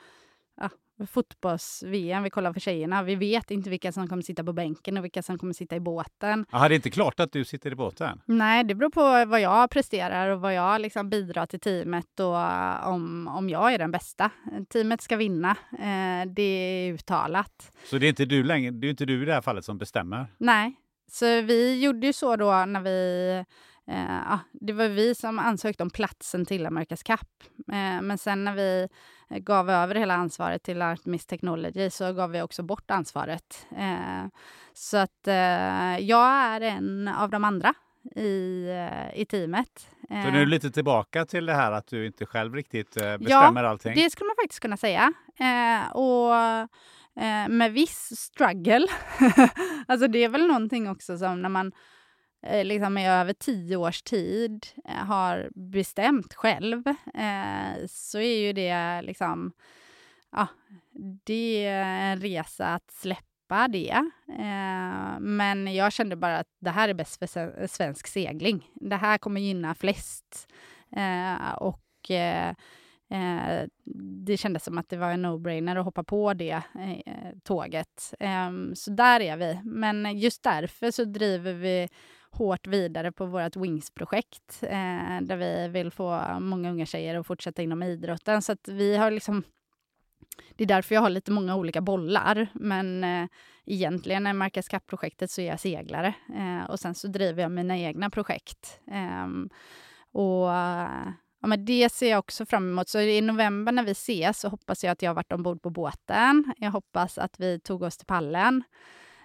ja, fotbolls-VM, vi kollar för tjejerna. Vi vet inte vilka som kommer sitta på bänken och vilka som kommer sitta i båten. Jaha, det är inte klart att du sitter i båten? Nej, det beror på vad jag presterar och vad jag liksom bidrar till teamet och uh, om, om jag är den bästa. Teamet ska vinna, eh, det är uttalat. Så det är inte du längre, det är inte du i det här fallet som bestämmer? Nej, så vi gjorde ju så då när vi eh, det var vi som ansökte om platsen till America's Cup. Eh, men sen när vi gav över hela ansvaret till Artemis Technology så gav vi också bort ansvaret. Eh, så att eh, jag är en av de andra i, eh, i teamet. Så nu är du lite tillbaka till det här att du inte själv riktigt bestämmer ja, allting? det skulle man faktiskt kunna säga. och med viss struggle. alltså det är väl någonting också som när man Eh, Eh, liksom i över tio års tid eh, har bestämt själv eh, så är ju det liksom... Ja, det är en resa att släppa det. men jag kände bara att det här är bäst för svensk segling. Det här kommer gynna flest. och Eh, det kändes som att det var en no-brainer att hoppa på det eh, tåget. Eh, så där är vi. Men just därför så driver vi hårt vidare på vårt Wings-projekt eh, där vi vill få många unga tjejer att fortsätta inom idrotten. Så att vi har liksom det är därför jag har lite många olika bollar. Men eh, egentligen i Marcus Cup-projektet så är jag seglare. Eh, och sen så driver jag mina egna projekt. Eh, och ja, men det ser jag också fram emot. Så i november när vi ses så hoppas jag att jag har varit ombord på båten. Jag hoppas att vi tog oss till pallen.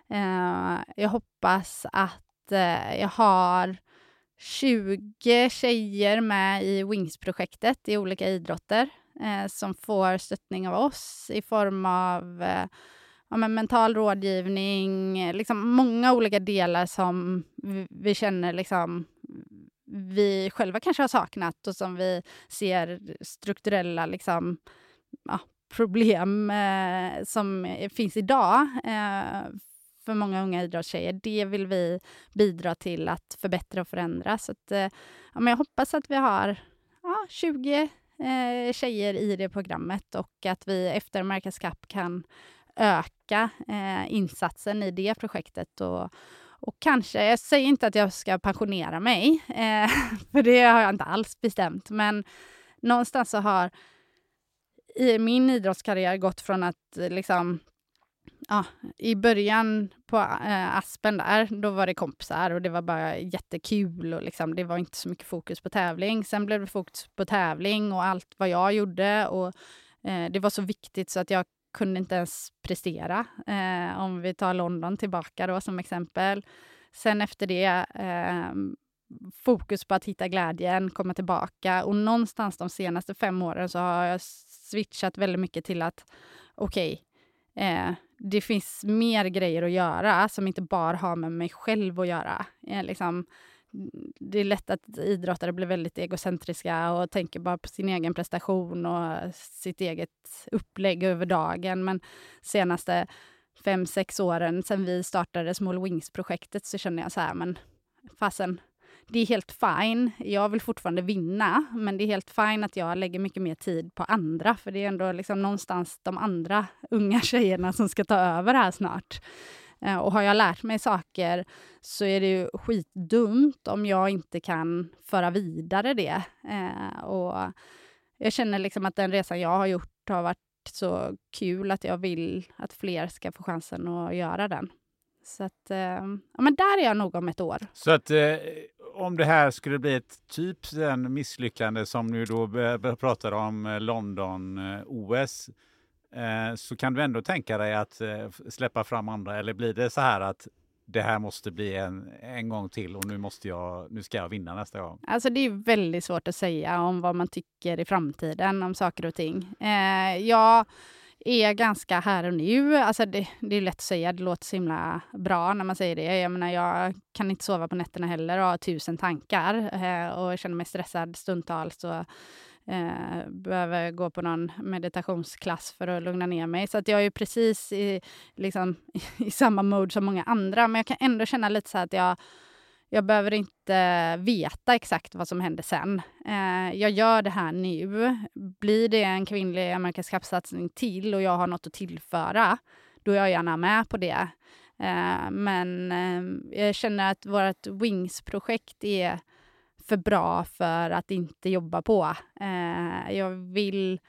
Eh, jag hoppas att Eh, jag har 20 tjejer med i Wings-projektet i olika idrotter eh, som får stöttning av oss i form av eh, ja, mental rådgivning, liksom många olika delar som vi, vi känner liksom vi själva kanske har saknat och som vi ser strukturella liksom, ja, problem eh, som finns idag eh, för många unga idrottstjejer. Det vill vi bidra till att förbättra och förändra. Så att, eh, ja, men jag hoppas att vi har ja, 20 eh, tjejer i det programmet och att vi efter America's Cup kan öka eh, insatsen i det projektet och, och kanske, jag säger inte att jag ska pensionera mig, eh, för det har jag inte alls bestämt, men någonstans så har i min idrottskarriär gått från att eh, liksom ja, i början på äh, Aspen där, då var det kompisar och det var bara jättekul och liksom, det var inte så mycket fokus på tävling. Sen blev det fokus på tävling och allt vad jag gjorde och äh, det var så viktigt så att jag kunde inte ens prestera. Äh, om vi tar London tillbaka då som exempel. Sen efter det ehm, fokus på att hitta glädjen, komma tillbaka och någonstans de senaste fem åren så har jag switchat väldigt mycket till att okej, okay, eh, det finns mer grejer att göra som inte bara har med mig själv att göra. Eh, liksom, det är lätt att idrottare blir väldigt egocentriska och tänker bara på sin egen prestation och sitt eget upplägg över dagen. Men senaste fem, sex åren sedan vi startade Small Wings-projektet så känner jag så här, men fasen, det är helt fine. Jag vill fortfarande vinna, men det är helt fine att jag lägger mycket mer tid på andra, för det är ändå liksom någonstans de andra unga tjejerna som ska ta över här snart. Eh, och har jag lärt mig saker så är det ju skitdumt om jag inte kan föra vidare det. Eh, och jag känner liksom att den resan jag har gjort har varit så kul att jag vill att fler ska få chansen att göra den. Så att, eh, ja men där är jag nog om ett år. Så att eh, om det här skulle bli ett typ den misslyckande som nu då pratar om eh, London-OS eh, eh, så kan du ändå tänka dig att släppa fram andra eller blir det så här att det här måste bli en, en gång till och nu, måste jag, nu ska jag vinna nästa gång? Alltså det är väldigt svårt att säga om vad man tycker i framtiden om saker och ting. Eh, jag är ganska här och nu. Alltså det, det, är lätt att säga, det låter så himla bra när man säger det. Jag menar, jag kan inte sova på nätterna heller och har tusen tankar eh, och känner mig stressad stundtals. Och, eh, behöver gå på någon meditationsklass för att lugna ner mig. Så att jag är precis i, liksom, i samma mode som många andra. Men jag kan ändå känna lite så att jag jag behöver inte veta exakt vad som händer sen. Eh, jag gör det här nu. Blir det en kvinnlig amerikansk Cup-satsning till och jag har något att tillföra, då är jag gärna med på det. Eh, men eh, jag känner att vårt Wings-projekt är för bra för att inte jobba på. Eh, jag vill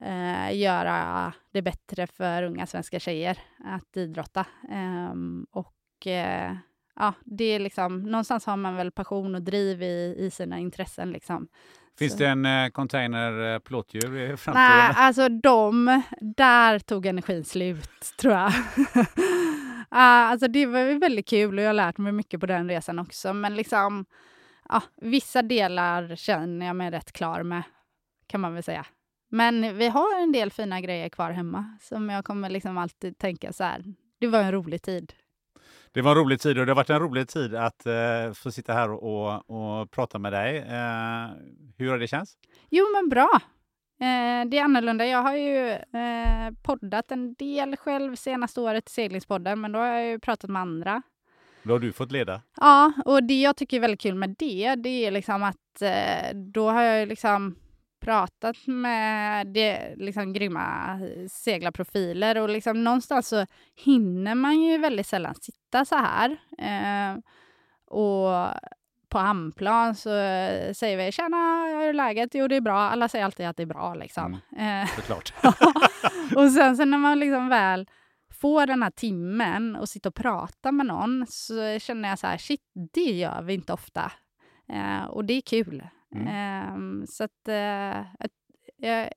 eh, göra det bättre för unga svenska tjejer att idrotta. Ehm, och eh, ja, det är liksom, någonstans har man väl passion och driv i, i sina intressen. Liksom. Finns Så. det en eh, container eh, plåtdjur i framtiden? Nej, alltså de, där tog energin slut tror jag. Ah, alltså det var väldigt kul och jag har lärt mig mycket på den resan också. Men liksom, ja, vissa delar känner jag mig rätt klar med, kan man väl säga. Men vi har en del fina grejer kvar hemma som jag kommer liksom alltid tänka så här, det var en rolig tid. Det var en rolig tid och det har varit en rolig tid att eh, få sitta här och, och prata med dig. Eh, hur har det känts? Jo, men bra. Eh, det är annorlunda. Jag har ju eh, poddat en del själv senaste året i Seglingspodden, men då har jag ju pratat med andra. Då har du fått leda. Ja, och det jag tycker är väldigt kul med det, det är liksom att eh, då har jag liksom pratat med det, liksom grymma seglarprofiler och liksom någonstans så hinner man ju väldigt sällan sitta så här. Eh, och på Amplan så säger vi “tjena, hur är läget?” Jo, det är bra. Alla säger alltid att det är bra liksom. Eh, Såklart. och sen så när man liksom väl får den här timmen och sitta och prata med någon så känner jag så här, shit, det gör vi inte ofta. Eh, och det är kul. Mm. Eh, så att eh, jag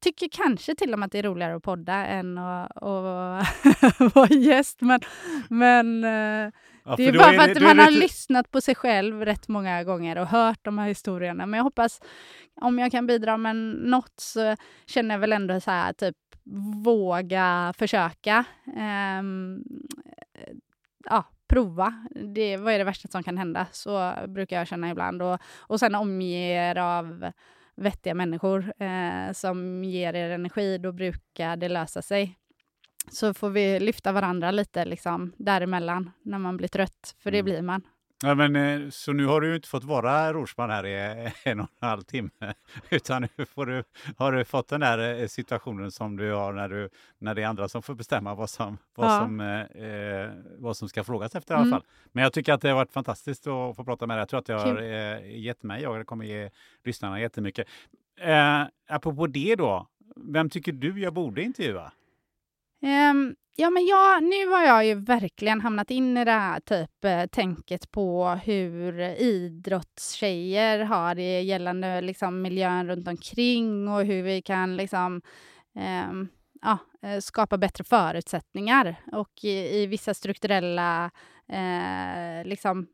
tycker kanske till och med att det är roligare att podda än att, att vara gäst. Men, men eh, Ja, det är bara för att man är har lyssnat på sig själv rätt många gånger och hört de här historierna. Men jag hoppas, om jag kan bidra med något så känner jag väl ändå så här, typ våga försöka. Ehm, ja, prova. Det, vad är det värsta som kan hända? Så brukar jag känna ibland. Och, och sen omge er av vettiga människor eh, som ger er energi. Då brukar det lösa sig. Så får vi lyfta varandra lite liksom, däremellan när man blir trött, för det Mm. blir man. Ja, men, eh, så nu har du inte fått vara rorsman här i en och en halv timme, utan nu får du, har du fått den där eh, situationen som du har när, du, när det är andra som får bestämma vad som, vad Ja. som, eh, eh, vad som ska frågas efter i alla Mm. fall. Men jag tycker att det har varit fantastiskt att få prata med dig. Jag tror att det har eh, gett mig och det kommer ge lyssnarna jättemycket. Eh, apropå det då, vem tycker du jag borde intervjua? Um, ja, men jag, nu har jag ju verkligen hamnat in i det här typ eh, tänket på hur idrottstjejer har det gällande liksom, miljön runt omkring och hur vi kan liksom, um, ja, eh, skapa bättre förutsättningar. Och i, i vissa strukturella eh, liksom,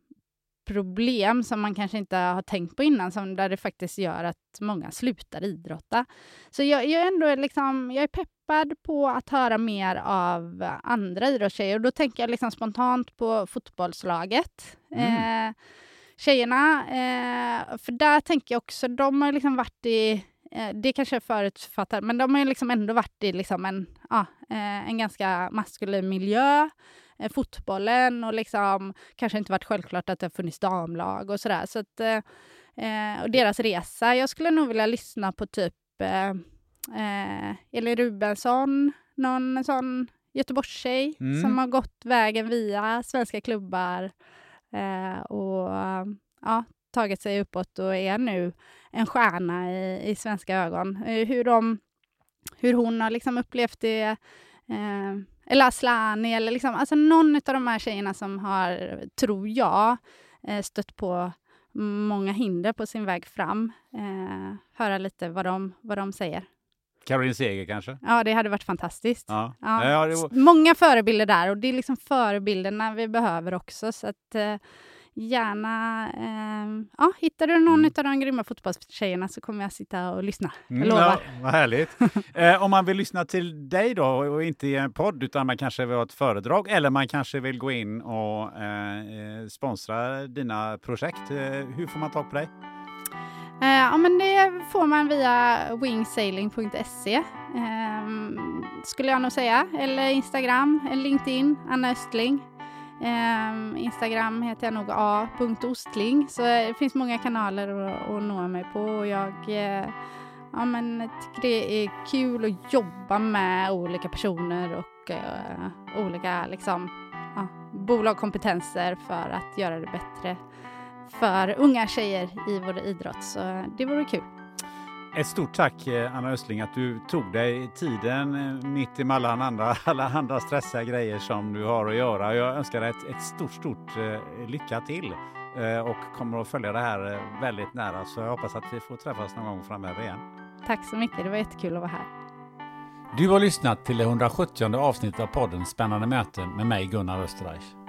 problem som man kanske inte har tänkt på innan, som där det faktiskt gör att många slutar idrotta. Så jag, jag är ändå liksom, jag är peppad på att höra mer av andra idrottstjejer. Och då tänker jag liksom spontant på fotbollslaget. Mm. Eh, tjejerna, eh, för där tänker jag också, de har liksom varit i eh, det kanske jag förutfattar, men de har ju liksom ändå varit i liksom en, ja, eh, en ganska maskulin miljö. Eh, fotbollen och liksom kanske inte varit självklart att det har funnits damlag och sådär. Så att, och deras resa. Jag skulle nog vilja lyssna på typ eh, Elin Rubensson, någon sån Göteborgstjej Mm. som har gått vägen via svenska klubbar eh, och ja, tagit sig uppåt och är nu en stjärna i, i svenska ögon. Eh, hur, de, hur hon har liksom upplevt det eh, eller Aslani, eller liksom, alltså någon av de här tjejerna som har, tror jag, eh, stött på många hinder på sin väg fram. Eh, höra lite vad de, vad de säger. Caroline Seger kanske? Ja, det hade varit fantastiskt. Ja. Ja. Ja, var- Många förebilder där och det är liksom förebilderna vi behöver också. Så att eh, gärna, eh, ja, hittar du någon Mm. av de grymma fotbollstjejerna så kommer jag sitta och lyssna. Jag Mm, lovar. Ja, vad härligt. eh, om man vill lyssna till dig då och inte i en podd utan man kanske vill ha ett föredrag eller man kanske vill gå in och eh, eh, sponsra dina projekt. Eh, hur får man tag på dig? Eh, ja, men det får man via wingsailing.se ehm, skulle jag nog säga. Eller Instagram, eller LinkedIn, Anna Östling. Ehm, Instagram heter jag nog a.ostling. Så det finns många kanaler att, att nå mig på. Och jag eh, ja, men tycker det är kul att jobba med olika personer och eh, olika liksom, ja, bolagkompetenser för att göra det bättre för unga tjejer i vår idrott. Så det vore kul. Ett stort tack eh, Anna Östling att du tog dig tiden eh, mitt emellan andra, alla andra stressiga grejer som du har att göra. Jag önskar dig ett, ett stort, stort eh, lycka till och kommer att följa det här väldigt nära. Så jag hoppas att vi får träffas någon gång framöver igen. Tack så mycket, det var jättekul att vara här. Du har lyssnat till det 170 avsnittet av podden Spännande möten med mig Gunnar Österreich.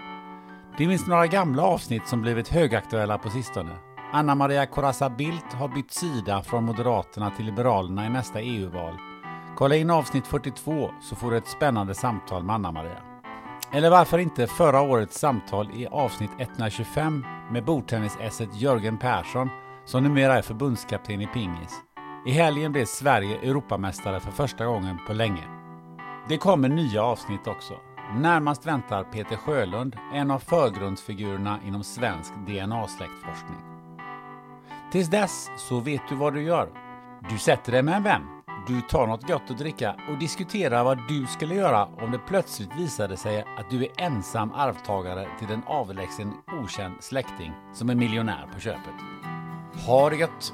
Det finns några gamla avsnitt som blivit högaktuella på sistone. Anna Maria Corazza Bildt har bytt sida från Moderaterna till Liberalerna i nästa EU-val. Kolla in avsnitt 42 så får du ett spännande samtal med Anna Maria. Eller varför inte förra årets samtal i avsnitt 125 med bordtennisesset Jörgen Persson som numera är förbundskapten i pingis. I helgen blev Sverige Europamästare för första gången på länge. Det kommer nya avsnitt också. Närmast väntar Peter Sjölund, en av förgrundsfigurerna inom svensk DNA-släktforskning. Tills dess så vet du vad du gör. Du sätter dig med en vän, du tar något gott att dricka och diskuterar vad du skulle göra om det plötsligt visade sig att du är ensam arvtagare till en avlägsen okänd släkting som är miljonär på köpet. Ha det gött!